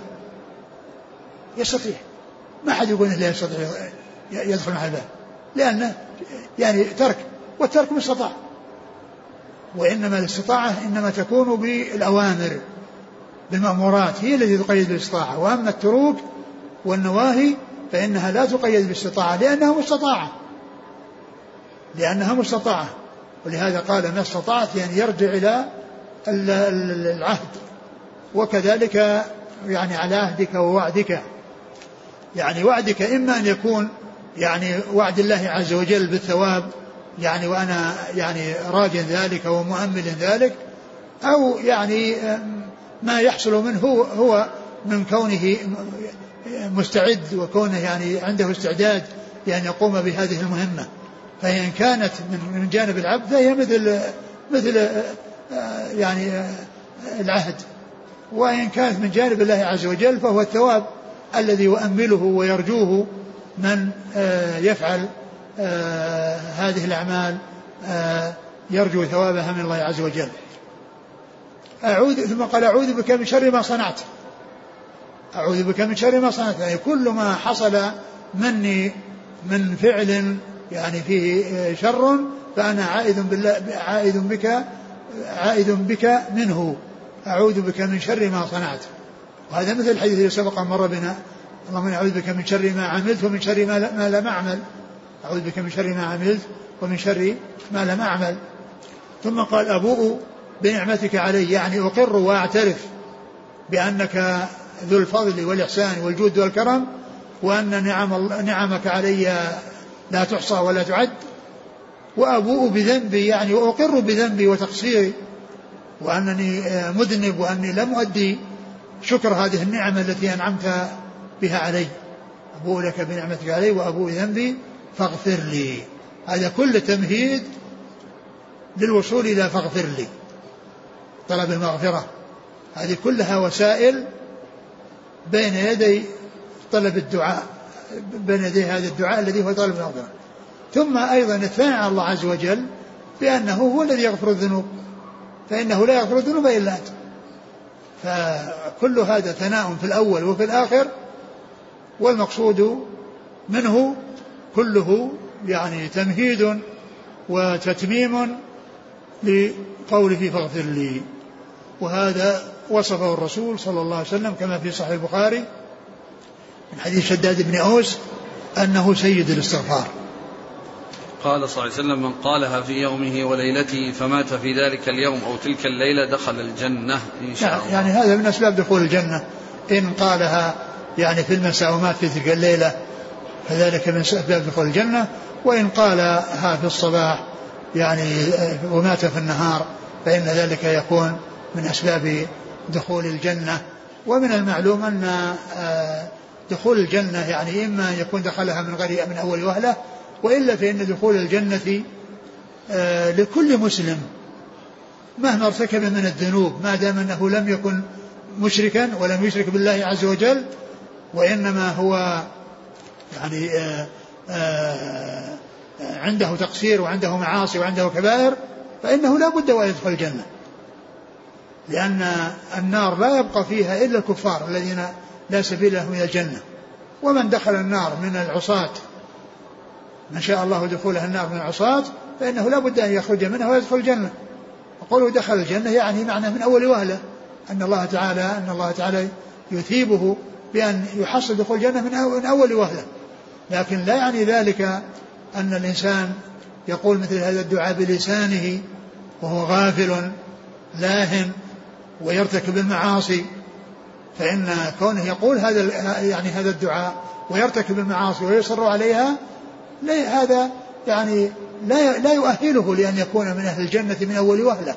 يستطيع. ما حد يقول لا يستطيع. يدخل مع الباب. لأنه يعني ترك والترك مستطاع وإنما الاستطاعة إنما تكون بالأوامر بالمأمورات هي التي تقيد بالاستطاعة. وأما التروك والنواهي فإنها لا تقيد بالاستطاعة لأنها مستطاعة. لأنها مستطاعة. ولهذا قال ما استطعت يعني يرجع إلى العهد. وكذلك يعني على عهدك ووعدك. يعني وعدك إما أن يكون يعني وعد الله عز وجل بالثواب يعني وأنا يعني راج ذلك ومؤمل ذلك أو يعني ما يحصل منه هو من كونه مستعد وكونه يعني عنده استعداد لأن يقوم بهذه المهمة. فإن كانت من جانب العبد فهي مثل مثل يعني العهد. وإن كانت من جانب الله عز وجل فهو الثواب الذي يؤمله ويرجوه من يفعل هذه الأعمال يرجو ثوابها من الله عز وجل. أعوذ ثم قال أعوذ بك من شر ما صنعت. أعوذ بك من شر ما صنعت. يعني كل ما حصل مني من فعل يعني فيه شر فأنا عائد بالله عائد بك عائد بك منه. أعوذ بك من شر ما صنعت. وهذا مثل الحديث الذي سبق مر بنا اللهم أعوذ بك من شر ما عملت ومن شر ما, ما لم أعمل. أعوذ بك من شر ما عملت ومن شر ما لم أعمل. ثم قال أبوء بنعمتك علي يعني أقر وأعترف بأنك ذو الفضل والإحسان والجود والكرم وأن نعم نعمك علي لا تحصى ولا تعد. وأبوء بذنبي يعني وأقر بذنبي وتقصيري وأنني مذنب وأني لم أؤدي شكر هذه النعمة التي أنعمت بها علي. أبوء لك بنعمتك علي وأبوء ذنبي فاغفر لي. هذا كل تمهيد للوصول إلى فاغفر لي. طلب المغفرة. هذه كلها وسائل بين يدي طلب الدعاء بين يدي هذا الدعاء الذي هو طلب المغفرة. ثم أيضا الثناء على الله عز وجل بأنه هو الذي يغفر الذنوب. فإنه لا يغفر الذنوب إلا أنت. فكل هذا ثناء في الأول وفي الآخر والمقصود منه كله يعني تمهيد وتتميم لقوله فاغفر لي. وهذا وصفه الرسول صلى الله عليه وسلم كما في صحيح البخاري من حديث شداد بن أوس أنه سيد الاستغفار. قال صلى الله عليه وسلم من قالها في يومه وليلته فمات في ذلك اليوم أو تلك الليلة دخل الجنة إن شاء الله. يعني هذا من أسباب دخول الجنة إن قالها يعني في المساء ومات في تلك الليلة فذلك من أسباب دخول الجنة. وإن قالها في الصباح يعني ومات في النهار فإن ذلك يكون من أسباب دخول الجنة. ومن المعلوم أن آه، دخول الجنة يعني إما أن يكون دخلها من غير من أول وهلة وإلا فإن دخول الجنة آه، لكل مسلم. مهما ارتكب من الذنوب ما دام أنه لم يكن مشركا ولم يشرك بالله عز وجل وإنما هو يعني آآ آه، آآ عنده تقصير وعنده معاصي وعنده كبائر فإنه لا بد وأن يدخل الجنة. لأن النار لا يبقى فيها إلا الكفار الذين لا سبيل لهم إلى الجنة. ومن دخل النار من العصاة من شاء الله دخوله النار من العصاة فإنه لا بد أن يخرج منها ويدخل الجنة. وقوله دخل الجنة يعني معنى من أول وهلة أن الله تعالى أن الله تعالى يثيبه بأن يحصل دخول الجنة من أول وهلة. لكن لا يعني ذلك أن الإنسان يقول مثل هذا الدعاء بلسانه وهو غافل لاهن ويرتكب المعاصي. فإن كونه يقول هذا يعني هذا الدعاء ويرتكب المعاصي ويصر عليها هذا يعني لا لا يؤهله لأن يكون من أهل الجنة من أول وهلة.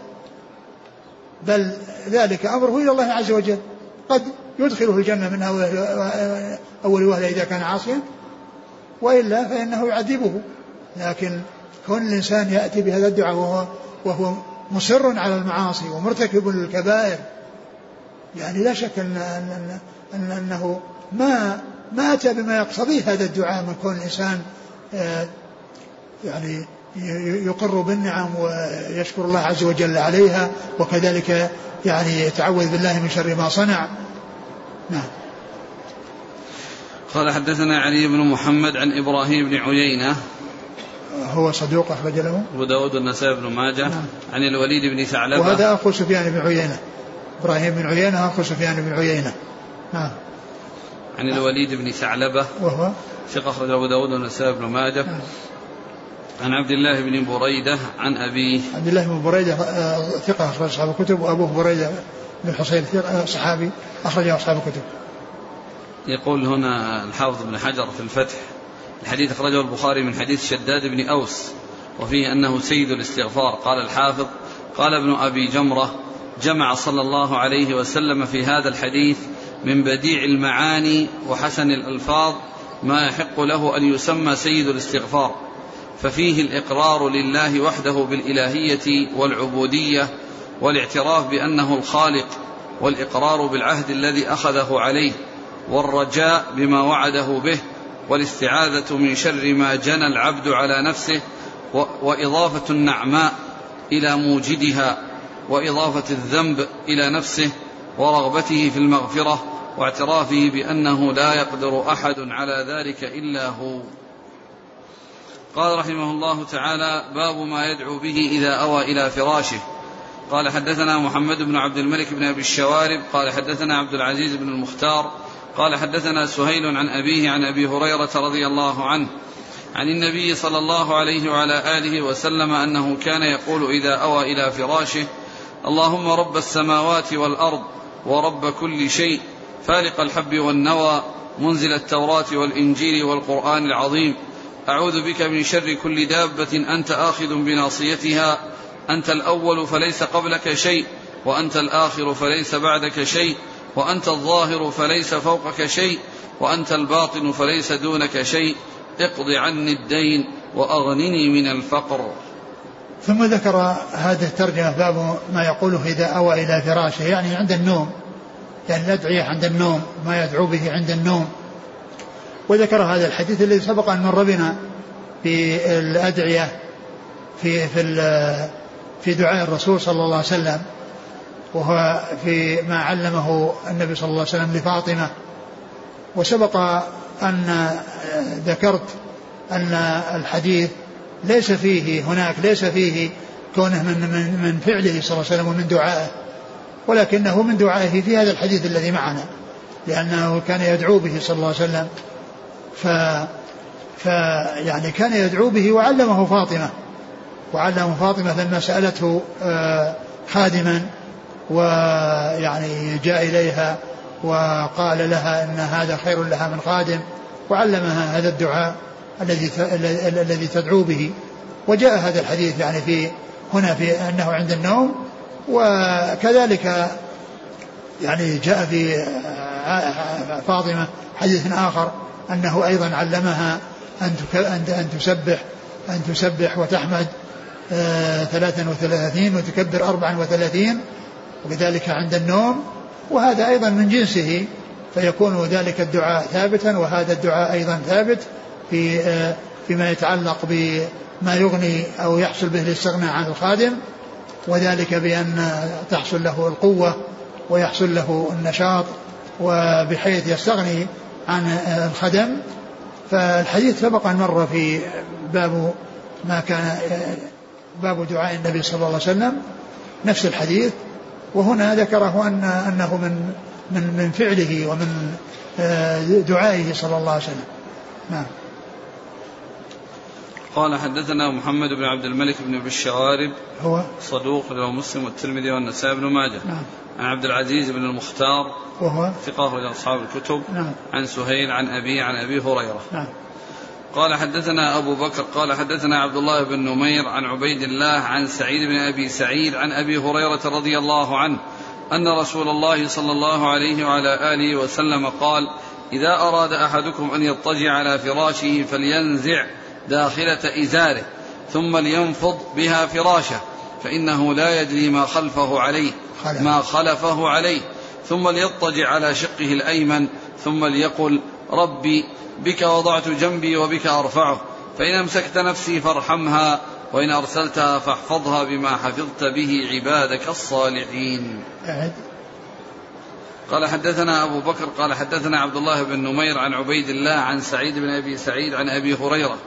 بل ذلك أمره إلى الله عز وجل. قد يدخله الجنة من أول وهلة إذا كان عاصيا وإلا فإنه يعذبه. لكن كون الإنسان يأتي بهذا الدعاء وهو, وهو مصر على المعاصي ومرتكب للكبائر يعني لا شك أن, أن, أن أنه ما ما أتى بما يقتضيه هذا الدعاء من كون الإنسان آه، يعني يقر بالنعم ويشكر الله عز وجل عليها وكذلك يعني يتعوذ بالله من شر ما صنع. نعم. قال حدثنا علي بن محمد عن إبراهيم بن عيينة. هو صدوق أخرج له. أبو داود والنسائي بن ماجه. نعم. عن الوليد بن ثعلبة. وهذا أخو سفيان بن عيينة. إبراهيم بن عيينة أخو سفيان بن عيينة. نعم. عن الوليد بن ثعلبة. وهو؟ ثقة أخرج أبو داود والنسائي بن ماجه. نعم. عن عبد الله بن بريدة عن أبيه. عبد الله بن بريدة آه، ثقة أخرج أصحاب الكتب. وأبوه بريدة بن حصين آه، صحابي أخرجه أصحاب الكتب. يقول هنا الحافظ بن حجر في الفتح الحديث أخرجه البخاري من حديث شداد بن أوس وفيه أنه سيد الاستغفار. قال الحافظ قال ابن أبي جمرة جمع صلى الله عليه وسلم في هذا الحديث من بديع المعاني وحسن الألفاظ ما يحق له أن يسمى سيد الاستغفار. ففيه الإقرار لله وحده بالإلهية والعبودية والاعتراف بأنه الخالق والإقرار بالعهد الذي أخذه عليه والرجاء بما وعده به والاستعاذة من شر ما جنى العبد على نفسه وإضافة النعماء إلى موجدها وإضافة الذنب إلى نفسه ورغبته في المغفرة واعترافه بأنه لا يقدر أحد على ذلك إلا هو. قال رحمه الله تعالى باب ما يدعو به إذا أوى إلى فراشه. قال حدثنا محمد بن عبد الملك بن أبي الشوارب قال حدثنا عبد العزيز بن المختار قال حدثنا سهيل عن أبيه عن أبي هريرة رضي الله عنه عن النبي صلى الله عليه وعلى آله وسلم أنه كان يقول إذا أوى إلى فراشه اللهم رب السماوات والأرض ورب كل شيء فالق الحب والنوى منزل التوراة والإنجيل والقرآن العظيم أعوذ بك من شر كل دابة أنت آخذ بناصيتها أنت الأول فليس قبلك شيء وأنت الآخر فليس بعدك شيء وأنت الظاهر فليس فوقك شيء وأنت الباطن فليس دونك شيء. اقض عني الدين وأغنني من الفقر. ثم ذكر هذه الترجمة باب ما يقوله إذا أوى إلى فراشه يعني عند النوم يعني الأدعية عند النوم ما يدعو به عند النوم. وذكر هذا الحديث الذي سبق أن مر بنا في الأدعية في في في دعاء الرسول صلى الله عليه وسلم وهو في ما علمه النبي صلى الله عليه وسلم لفاطمة. وسبق أن ذكرت أن الحديث ليس فيه هناك ليس فيه كونه من من من فعله صلى الله عليه وسلم ومن دعائه ولكنه من دعائه في هذا الحديث الذي معنا لأنه كان يدعو به صلى الله عليه وسلم. ف فيعني كان يدعو به وعلمه فاطمة. وعلمه فاطمة لما سألته آه، خادما ويعني جاء إليها وقال لها إن هذا خير لها من خادم وعلمها هذا الدعاء الذي الذي تدعو به. وجاء هذا الحديث يعني في هنا في أنه عند النوم وكذلك يعني جاء في فاطمة حديث آخر أنه أيضا علمها أن أن تسبح أن تسبح وتحمد آه، ثلاثا وثلاثين وتكبر أربعا وثلاثين وكذلك عند النوم وهذا أيضا من جنسه فيكون ذلك الدعاء ثابتا وهذا الدعاء أيضا ثابت في آه، فيما يتعلق بما يغني أو يحصل به الاستغناء عن الخادم وذلك بأن تحصل له القوة ويحصل له النشاط وبحيث يستغني عن الخدم. فالحديث سبق أن مر في باب ما كان باب دعاء النبي صلى الله عليه وسلم نفس الحديث. وهنا ذكره أن أنه من من من فعله ومن آه، دعائه صلى الله عليه وسلم. نعم. قال حدثنا محمد بن عبد الملك بن ابي الشوارب هو؟ صدوق له مسلم والترمذي والنسائي بن ماجه. نعم. عن عبد العزيز بن المختار وهو؟ ثقة أصحاب الكتب. نعم. عن سهيل عن أبي عن أبي هريرة. نعم. قال حدثنا أبو بكر قال حدثنا عبد الله بن نمير عن عبيد الله عن سعيد بن أبي سعيد عن أبي هريرة رضي الله عنه أن رسول الله صلى الله عليه وعلى آله وسلم قال إذا أراد أحدكم أن يضطجع على فراشه فلينزع داخلة إزاره ثم لينفض بها فراشه فإنه لا يدري ما خلفه عليه ما خلفه عليه ثم ليضطجع على شقه الأيمن ثم ليقل ربي بك وضعت جنبي وبك أرفعه فإن أمسكت نفسي فارحمها وإن أرسلتها فاحفظها بما حفظت به عبادك الصالحين أعد. قال حدثنا أبو بكر قال حدثنا عبد الله بن نمير عن عبيد الله عن سعيد بن أبي سعيد عن أبي هريرة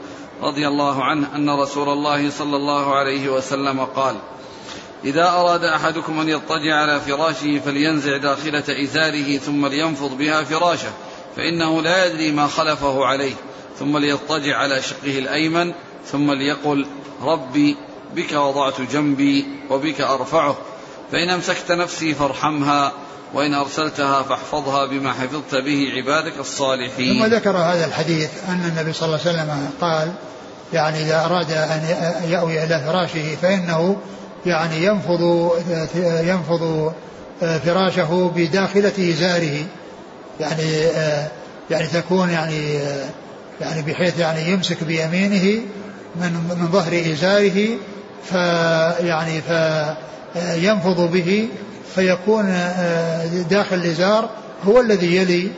رضي الله عنه أن رسول الله صلى الله عليه وسلم قال إذا أراد أحدكم أن يضطجع على فراشه فلينزع داخلة إزاره ثم لينفض بها فراشه فإنه لا يدري ما خلفه عليه ثم ليضطجع على شقه الأيمن ثم ليقل ربي بك وضعت جنبي وبك أرفعه فإن أمسكت نفسي فارحمها وإن أرسلتها فاحفظها بما حفظت به عبادك الصالحين. ثم ذكر هذا الحديث أن النبي صلى الله عليه وسلم قال يعني إذا أراد أن يأوي إلى فراشه فإنه يعني ينفض ينفض فراشه بداخلة إزاره يعني يعني تكون يعني يعني بحيث يعني يمسك بيمينه من من ظهر إزاره فيعني فينفض به فيكون داخل الإزار هو الذي يلي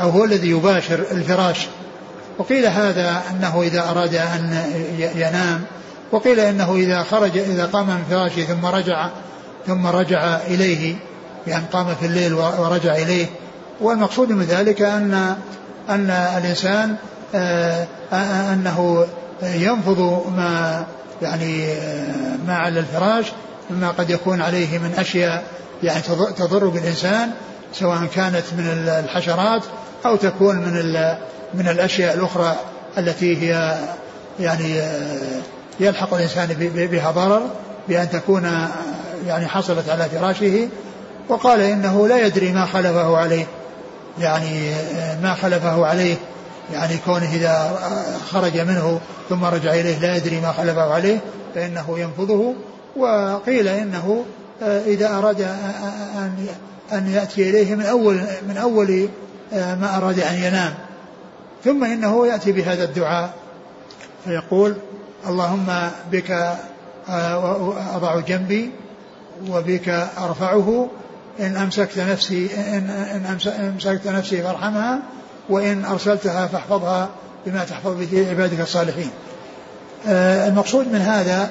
أو هو الذي يباشر الفراش. وقيل هذا أنه إذا أراد أن ينام وقيل أنه إذا خرج إذا قام من فراشه ثم رجع ثم رجع إليه يعني قام في الليل ورجع إليه والمقصود من ذلك أن أن الإنسان آه، آه، أنه ينفض ما يعني آه، ما على الفراش مما قد يكون عليه من أشياء يعني تضر بالإنسان سواء كانت من الحشرات أو تكون من من الأشياء الأخرى التي هي يعني يلحق الإنسان بها ضرر بأن تكون يعني حصلت على فراشه وقال إنه لا يدري ما خلفه عليه. يعني ما خلفه عليه يعني كونه إذا خرج منه ثم رجع إليه لا يدري ما خلفه عليه فإنه ينفضه. وقيل إنه إذا أراد أن أن يأتي إليه من أول من أول ما أراد أن ينام. ثم إنه يأتي بهذا الدعاء فيقول اللهم بك آه، أضع جنبي وبك أرفعه إن أمسكت نفسي إن, إن أمسكت نفسي فارحمها وإن أرسلتها فاحفظها بما تحفظ به عبادك الصالحين. آه، المقصود من هذا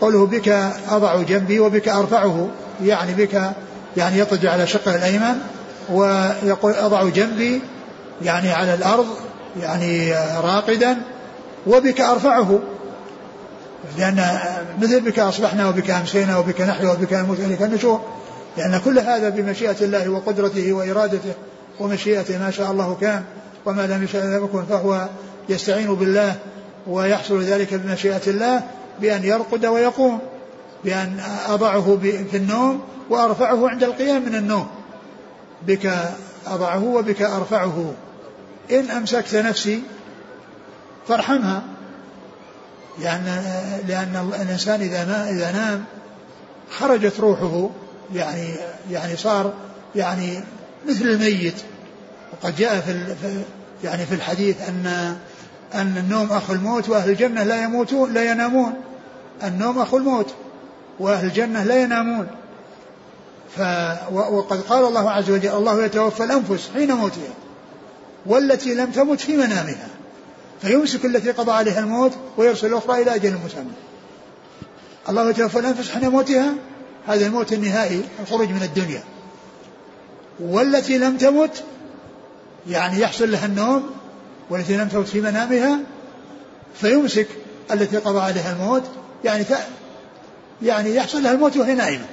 قوله بك أضع جنبي وبك أرفعه يعني بك يعني يطج على شقه الأيمن ويقول أضع جنبي يعني على الأرض يعني راقدا وبك أرفعه. لأن مثل بك أصبحنا وبك أمسينا وبك نحيا وبك نموت وإليك النشور. لأن كل هذا بمشيئة الله وقدرته وإرادته ومشيئته ما شاء الله كان وما لم يشاء لم يكن فهو يستعين بالله ويحصل ذلك بمشيئة الله بأن يرقد ويقوم بأن أضعه في النوم وأرفعه عند القيام من النوم. بك أضعه وبك أرفعه. إن أمسكت نفسي فارحمها. لأن لأن الإنسان إذا إذا نام خرجت روحه يعني يعني صار يعني مثل الميت. وقد جاء في يعني في الحديث أن أن النوم أخو الموت وأهل الجنة لا يموتون لا ينامون. النوم أخو الموت وأهل الجنة لا ينامون. ف وقد قال الله عز وجل الله يتوفى الأنفس حين موتها والتي لم تمت في منامها. فيمسك التي قضى عليها الموت ويرسل الأخرى إلى أجل مسمى. الله يتوفى الأنفس حين موتها هذا الموت النهائي الخروج من الدنيا. والتي لم تمت يعني يحصل لها النوم والتي لم تمت في منامها فيمسك التي قضى عليها الموت. يعني يعني يحصل لها الموت وهي نائمة.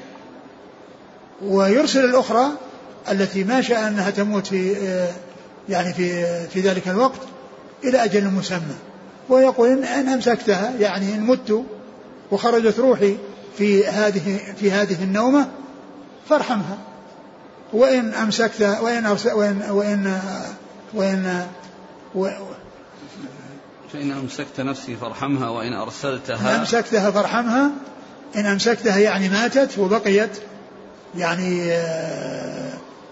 ويرسل الأخرى التي ما شاء أنها تموت في يعني في في ذلك الوقت إلى أجل مسمى. ويقول إن أمسكتها يعني إن مت وخرجت روحي في هذه في هذه النومة فارحمها. وإن أمسكت وإن أرسل وإن وإن وإن, وإن فإن أمسكت نفسي فارحمها وإن أرسلتها إن أمسكتها فارحمها. إن أمسكتها يعني ماتت وبقيت يعني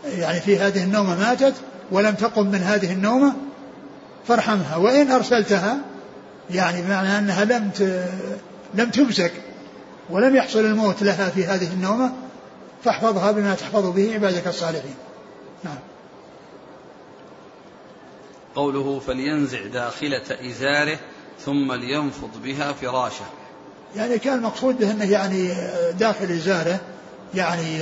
يعني في هذه النومة ماتت ولم تقم من هذه النومة فارحمها. وإن أرسلتها يعني بمعنى أنها لم لم تمسك. ولم يحصل الموت لها في هذه النومة فاحفظها بما تحفظ به عبادك الصالحين. نعم. قوله فلينزع داخلة إزاره ثم لينفض بها فراشه. يعني كان المقصود به أنه يعني داخل إزاره يعني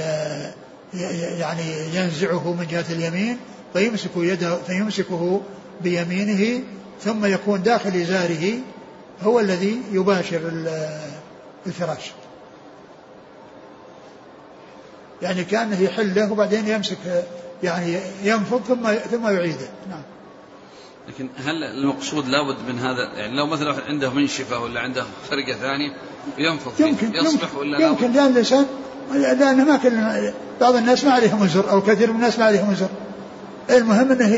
يعني ينزعه من جهة اليمين فيمسك يده فيمسكه بيمينه ثم يكون داخل إزاره هو الذي يباشر الفراش يعني كأنه يحله وبعدين يمسك يعني ينفض ثم ثم يعيده. نعم. لكن هل المقصود لابد من هذا؟ يعني لو مثلا عنده منشفة ولا عنده خرقة ثانية ينفض يمكن يصلح ولا لا يمكن لأن الإنسان لأن ما كل بعض الناس ما عليهم وزر أو كثير من الناس ما عليهم وزر المهم أنه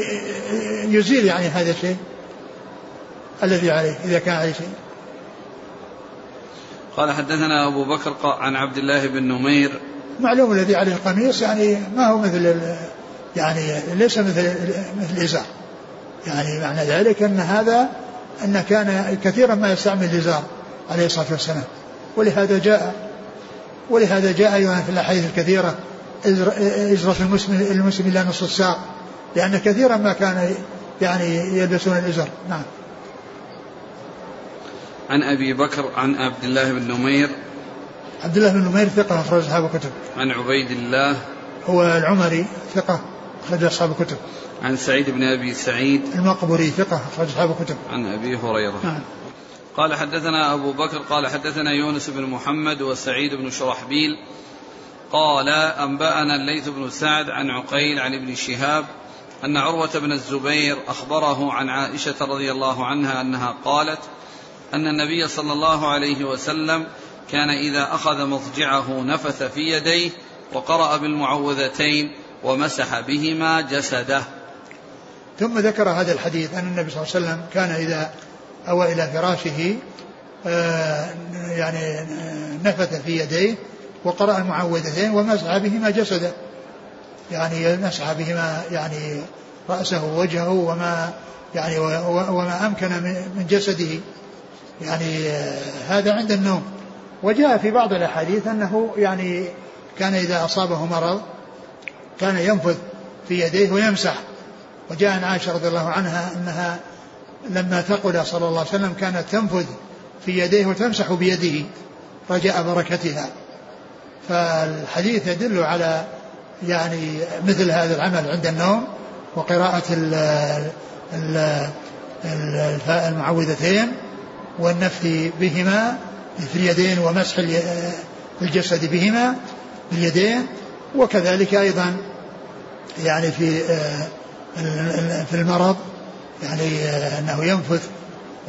يزيل يعني هذا الشيء الذي عليه إذا كان عليه شيء. قال حدثنا أبو بكر عن عبد الله بن نمير. معلوم الذي عليه القميص يعني ما هو مثل يعني ليس مثل مثل الإزار. يعني معنى ذلك أن هذا أن كان كثيرا ما يستعمل الإزار عليه الصلاة والسلام. ولهذا جاء ولهذا جاء أيضا في الأحاديث الكثيرة إزرة المسلم المسلم إلى نصف الساق لأن كثيرا ما كان يعني يلبسون الإزر نعم. عن أبي بكر عن عبد الله بن نمير. عبد الله بن نمير ثقة أخرج أصحاب الكتب. عن عبيد الله. هو العمري ثقة أخرج أصحاب الكتب. عن سعيد بن أبي سعيد. المقبري ثقة أخرج أصحاب الكتب. عن أبي هريرة. نعم. قال حدثنا أبو بكر قال حدثنا يونس بن محمد وسعيد بن شرحبيل. قال أنبأنا الليث بن سعد عن عقيل عن ابن شهاب أن عروة بن الزبير أخبره عن عائشة رضي الله عنها أنها قالت أن النبي صلى الله عليه وسلم كان إذا أخذ مضجعه نفث في يديه وقرأ بالمعوذتين ومسح بهما جسده. ثم ذكر هذا الحديث أن النبي صلى الله عليه وسلم كان إذا أوى إلى فراشه آه، يعني نفث في يديه وقرأ المعوذتين ومسح بهما جسده. يعني مسح بهما يعني رأسه ووجهه وما يعني وما أمكن من جسده. يعني آه، هذا عند النوم. وجاء في بعض الأحاديث أنه يعني كان إذا أصابه مرض كان ينفذ في يديه ويمسح. وجاء عن عائشة رضي الله عنها أنها لما ثقل صلى الله عليه وسلم كانت تنفذ في يديه وتمسح بيده رجاء بركتها. فالحديث يدل على يعني مثل هذا العمل عند النوم وقراءة المعوذتين. والنفث بهما في اليدين ومسح الجسد بهما باليدين وكذلك أيضا يعني في في المرض يعني أنه ينفث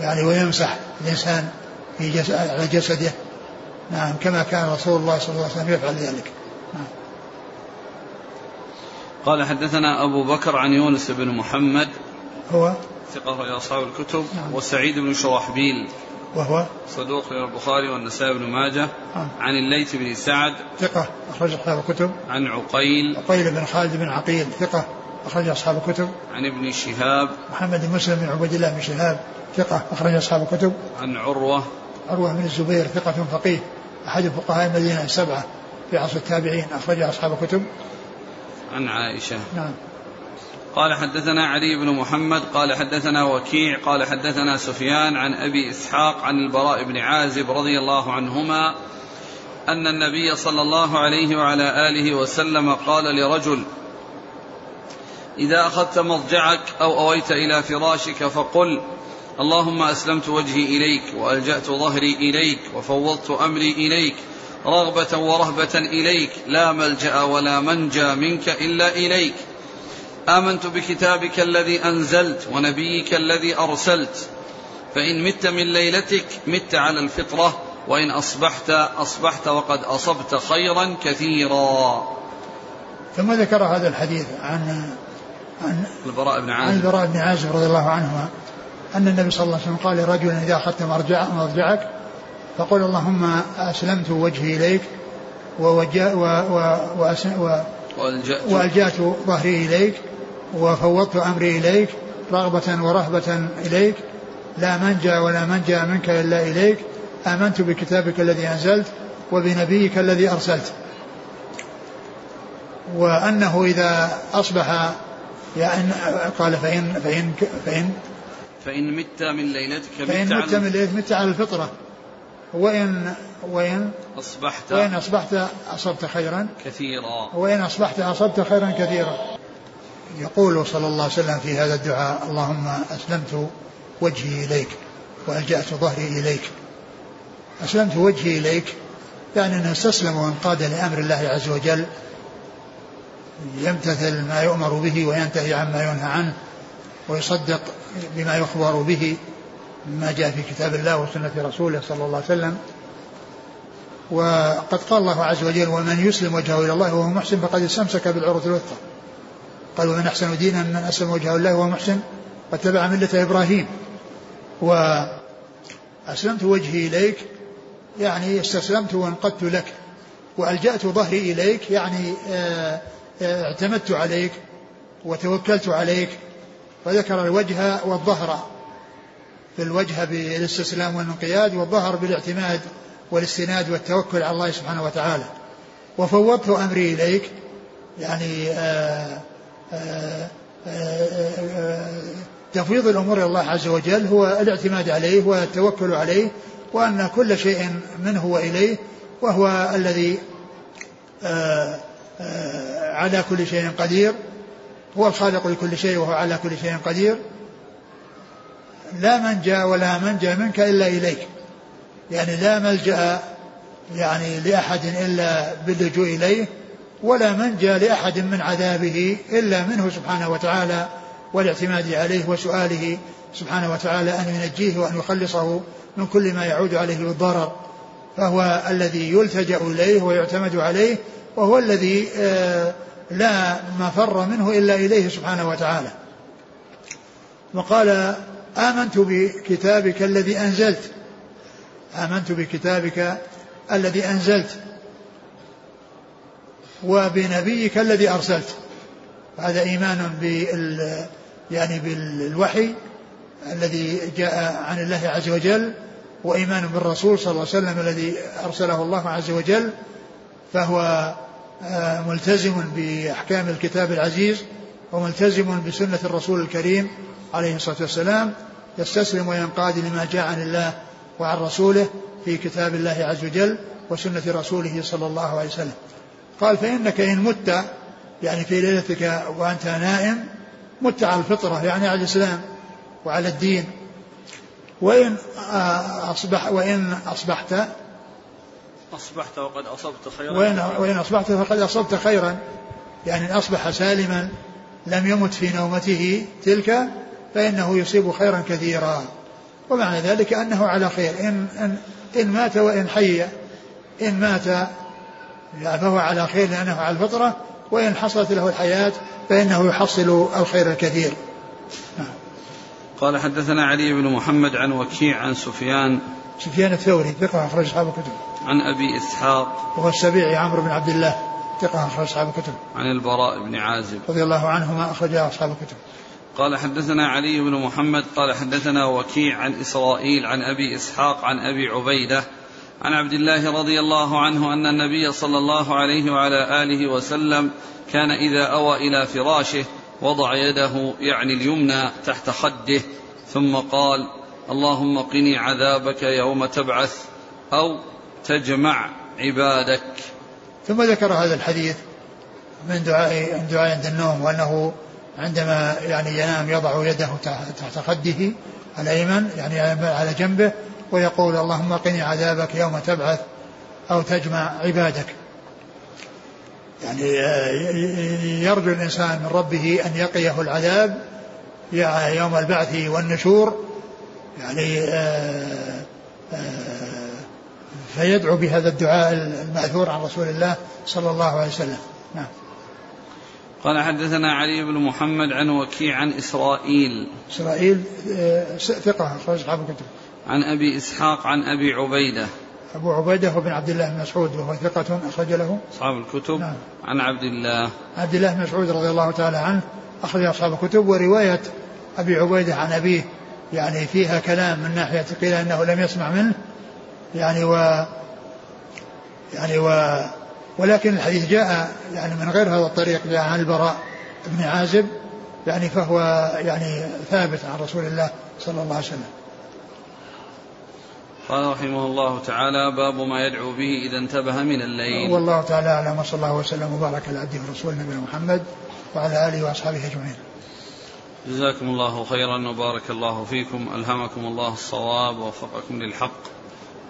يعني ويمسح الإنسان في جسد على جسده. نعم كما كان رسول الله صلى الله عليه وسلم يفعل ذلك. نعم. قال حدثنا أبو بكر عن يونس بن محمد. هو؟ ثقة يا أصحاب الكتب نعم. وسعيد بن شرحبيل. وهو؟ صدوق من البخاري والنسائي بن ماجه. نعم. عن الليث بن سعد. ثقة أخرج أصحاب الكتب. عن عقيل. عقيل بن خالد بن عقيل ثقة أخرج أصحاب الكتب. عن ابن شهاب. محمد بن مسلم بن عبد الله بن شهاب ثقة أخرج أصحاب الكتب. عن عروة. عروة بن الزبير ثقة فقيه. أحد فقهاء المدينة السبعة في عصر التابعين أخرج أصحاب الكتب. عن عائشة. نعم. قال حدثنا علي بن محمد قال حدثنا وكيع قال حدثنا سفيان عن أبي إسحاق عن البراء بن عازب رضي الله عنهما أن النبي صلى الله عليه وعلى آله وسلم قال لرجل إذا أخذت مضجعك أو أويت إلى فراشك فقل اللهم أسلمت وجهي إليك وألجأت ظهري إليك وفوضت أمري إليك رغبة ورهبة إليك لا ملجأ ولا منجى منك إلا إليك آمنت بكتابك الذي أنزلت ونبيك الذي أرسلت. فإن مت من ليلتك مت على الفطرة وإن أصبحت أصبحت وقد أصبت خيرا كثيرا. ثم ذكر هذا الحديث عن عن البراء بن عازب. عن البراء بن عازب رضي الله عنهما. أن النبي صلى الله عليه وسلم قال لرجل إذا أخذت مرجع مرجعك فقل اللهم أسلمت وجهي إليك ووجه و و و وألجأت ظهري إليك وفوضت أمري إليك رغبة ورهبة إليك. لا منجى ولا منجى منك إلا إليك. آمنت بكتابك الذي أنزلت وبنبيك الذي أرسلت. وأنه إذا أصبح يعني قال فإن فإن فإن. فإن مت من ليلتك مت فإن مت من ليلتك مت على الفطرة. وإن وإن أصبحت وإن أصبحت أصبت خيرا. كثيرا. وإن أصبحت أصبت خيرا كثيرا. يقول صلى الله عليه وسلم في هذا الدعاء اللهم أسلمت وجهي إليك وألجأت ظهري إليك. أسلمت وجهي إليك يعني أنه استسلم وانقاد لأمر الله عز وجل. يمتثل ما يؤمر به وينتهي عما ينهى عنه ويصدق بما يخبر به مما جاء في كتاب الله وسنة رسوله صلى الله عليه وسلم. وقد قال الله عز وجل ومن يسلم وجهه إلى الله وهو محسن فقد استمسك بالعروة الوثقى. قال ومن أحسن دينا من أسلم وجهه لله وهو محسن واتبع ملة إبراهيم. وأسلمت وجهي إليك يعني استسلمت وانقدت لك وألجأت ظهري إليك يعني آه، آه، اعتمدت عليك وتوكلت عليك فذكر الوجه والظهر. في الوجه بالاستسلام والانقياد والظهر بالاعتماد والاستناد والتوكل على الله سبحانه وتعالى. وفوضت أمري إليك يعني آآ تفويض الأمور إلى الله عز وجل هو الاعتماد عليه والتوكل عليه وأن كل شيء منه وإليه وهو الذي على كل شيء قدير هو الخالق لكل شيء وهو على كل شيء قدير. لا منجا ولا منجا منك إلا إليك. يعني لا ملجأ يعني لأحد إلا باللجوء إليه. ولا منجا لأحد من عذابه إلا منه سبحانه وتعالى والاعتماد عليه وسؤاله سبحانه وتعالى أن ينجيه وأن يخلصه من كل ما يعود عليه بالضرر فهو الذي يلتجأ إليه ويعتمد عليه وهو الذي آه لا مفر منه إلا إليه سبحانه وتعالى. وقال آمنت بكتابك الذي أنزلت. آمنت بكتابك الذي أنزلت. وبنبيك الذي أرسلت. هذا إيمان بال يعني بالوحي الذي جاء عن الله عز وجل وإيمان بالرسول صلى الله عليه وسلم الذي أرسله الله عز وجل فهو آه، ملتزم بأحكام الكتاب العزيز وملتزم بسنة الرسول الكريم عليه الصلاة والسلام يستسلم وينقاد لما جاء عن الله وعن رسوله في كتاب الله عز وجل وسنة رسوله صلى الله عليه وسلم. قال فإنك إن مت يعني في ليلتك وأنت نائم مت على الفطرة يعني على الإسلام وعلى الدين. وإن آه، أصبح وإن أصبحت أصبحت وقد أصبت خيرا. وإن, وإن أصبحت فقد أصبت خيرا. يعني إن أصبح سالما لم يمت في نومته تلك فإنه يصيب خيرا كثيرا. ومعنى ذلك أنه على خير. إن, إن, إن مات وإن حي إن مات فهو على خير لأنه على الفطرة وإن حصلت له الحياة فإنه يحصل الخير الكثير. قال حدثنا علي بن محمد عن وكيع عن سفيان سفيان الثوري ثقة أخرج أصحاب الكتب. عن أبي إسحاق وهو السبيعي عمرو بن عبد الله ثقة أخرج أصحاب الكتب. عن البراء بن عازب. رضي الله عنهما أخرج أصحاب الكتب. قال حدثنا علي بن محمد قال حدثنا وكيع عن إسرائيل عن أبي إسحاق عن أبي عبيدة عن عبد الله رضي الله عنه أن النبي صلى الله عليه وعلى آله وسلم كان إذا أوى إلى فراشه وضع يده يعني اليمنى تحت خده ثم قال اللهم قني عذابك يوم تبعث أو تجمع عبادك. ثم ذكر هذا الحديث من دعاء دعاء عند النوم وأنه عندما يعني ينام يضع يده تحت خده الأيمن يعني على جنبه ويقول اللهم قني عذابك يوم تبعث أو تجمع عبادك. يعني يرجو الإنسان من ربه أن يقيه العذاب يوم البعث والنشور. يعني آه، آه، فيدعو بهذا الدعاء المأثور عن رسول الله صلى الله عليه وسلم. نعم. قال حدثنا علي بن محمد عن وكيع عن إسرائيل. إسرائيل آه، ثقة أخرج أصحاب الكتب. عن أبي إسحاق عن أبي عبيدة. أبو عبيدة هو بن عبد الله بن مسعود وهو ثقة أخرج له. أصحاب الكتب. نعم. عن عبد الله. عبد الله بن مسعود رضي الله تعالى عنه أخرج أصحاب الكتب ورواية أبي عبيدة عن أبيه. يعني فيها كلام من ناحية قيل أنه لم يسمع منه. يعني و يعني و ولكن الحديث جاء يعني من غير هذا الطريق جاء عن البراء بن عازب. يعني فهو يعني ثابت عن رسول الله صلى الله عليه وسلم. قال رحمه الله تعالى باب ما يدعو به إذا انتبه من الليل. والله تعالى أعلم وصلى الله وسلم وبارك على عبده ورسوله نبينا محمد وعلى آله وأصحابه أجمعين. جزاكم الله خيرا وبارك الله فيكم. ألهمكم الله الصواب ووفقكم للحق.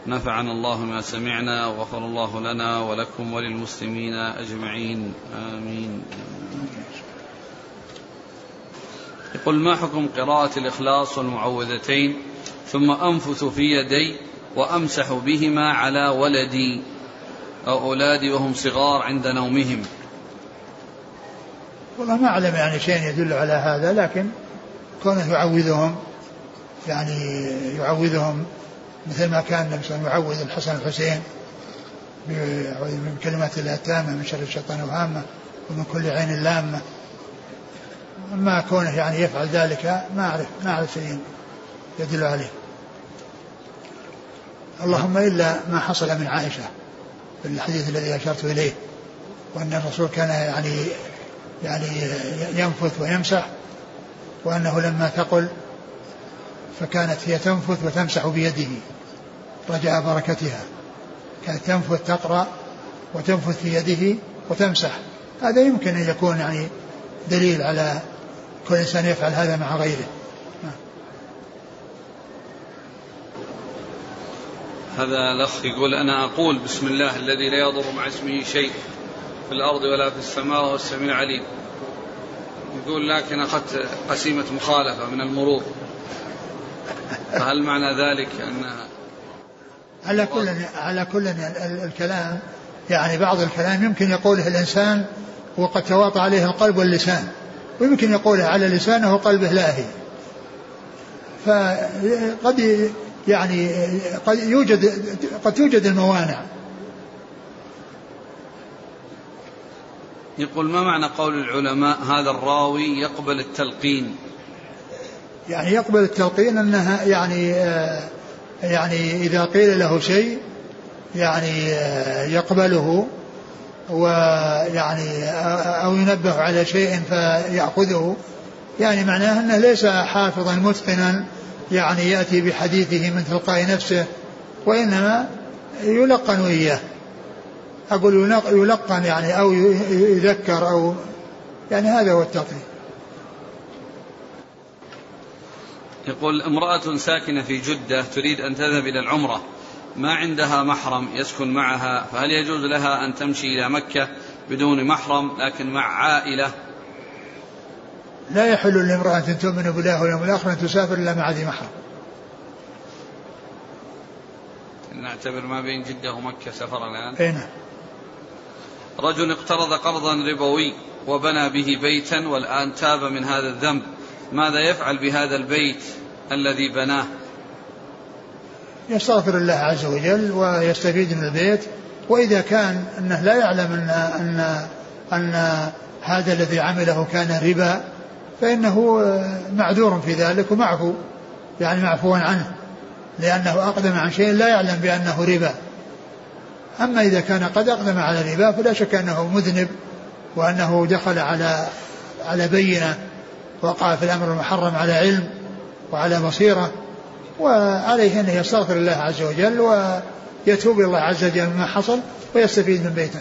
نفعنا الله ما سمعنا وغفر الله لنا ولكم وللمسلمين أجمعين. آمين. يقول ما حكم قراءة الإخلاص والمعوذتين؟ ثم أنفث في يدي وأمسح بهما على ولدي أو أولادي وهم صغار عند نومهم. والله ما أعلم يعني شيء يدل على هذا لكن كونه يعوذهم يعني يعوذهم مثل ما كان النبي صلى الله عليه وسلم يعوذ الحسن والحسين من كلمات الله التامة من شر الشيطان وهامة ومن كل عين لامة. أما كونه يعني يفعل ذلك ما أعرف ما أعرف شيء يدل عليه. اللهم إلا ما حصل من عائشة في الحديث الذي أشرت إليه وأن الرسول كان يعني يعني ينفث ويمسح وأنه لما ثقل فكانت هي تنفث وتمسح بيده رجاء بركتها. كانت تنفث تقرأ وتنفث في يده وتمسح. هذا يمكن أن يكون يعني دليل على كل إنسان يفعل هذا مع غيره. هذا الأخ يقول أنا أقول بسم الله الذي لا يضر مع اسمه شيء في الأرض ولا في السماء وهو السميع العليم. يقول لكن أخذت قسيمة مخالفة من المرور. فهل معنى ذلك أن على كل على كل الكلام يعني بعض الكلام يمكن يقوله الإنسان وقد تواطى عليه القلب واللسان ويمكن يقوله على لسانه وقلبه لاهي فقد يعني قد يوجد قد توجد الموانع. يقول ما معنى قول العلماء هذا الراوي يقبل التلقين؟ يعني يقبل التلقين أنها يعني آه، يعني إذا قيل له شيء يعني آه، يقبله ويعني آه، أو ينبه على شيء فيأخذه. يعني معناه أنه ليس حافظا متقنا يعني يأتي بحديثه من تلقاء نفسه وإنما يلقن إياه. أقول يلقن يعني أو يذكر أو يعني هذا هو التلقين. يقول امرأة ساكنة في جدة تريد أن تذهب إلى العمرة ما عندها محرم يسكن معها فهل يجوز لها أن تمشي إلى مكة بدون محرم؟ لكن مع عائلة لا يحل لامرأة تؤمن بالله واليوم الآخر أن تسافر إلا مع ذي محرم نعتبر ما بين جدة ومكة سفر الآن. أي نعم. رجل اقترض قرضا ربوي وبنى به بيتا والآن تاب من هذا الذنب. ماذا يفعل بهذا البيت الذي بناه؟ يستغفر الله عز وجل ويستفيد من البيت. وإذا كان أنه لا يعلم أن أن أن هذا الذي عمله كان ربا فإنه معذور في ذلك ومعفو يعني معفو عنه لأنه أقدم عن شيء لا يعلم بأنه ربا. أما إذا كان قد أقدم على الربا فلا شك أنه مذنب وأنه دخل على على بينة وقع في الأمر المحرم على علم وعلى بصيرة وعليه أن يستغفر الله عز وجل ويتوب إلى الله عز وجل مما حصل ويستفيد من بيته.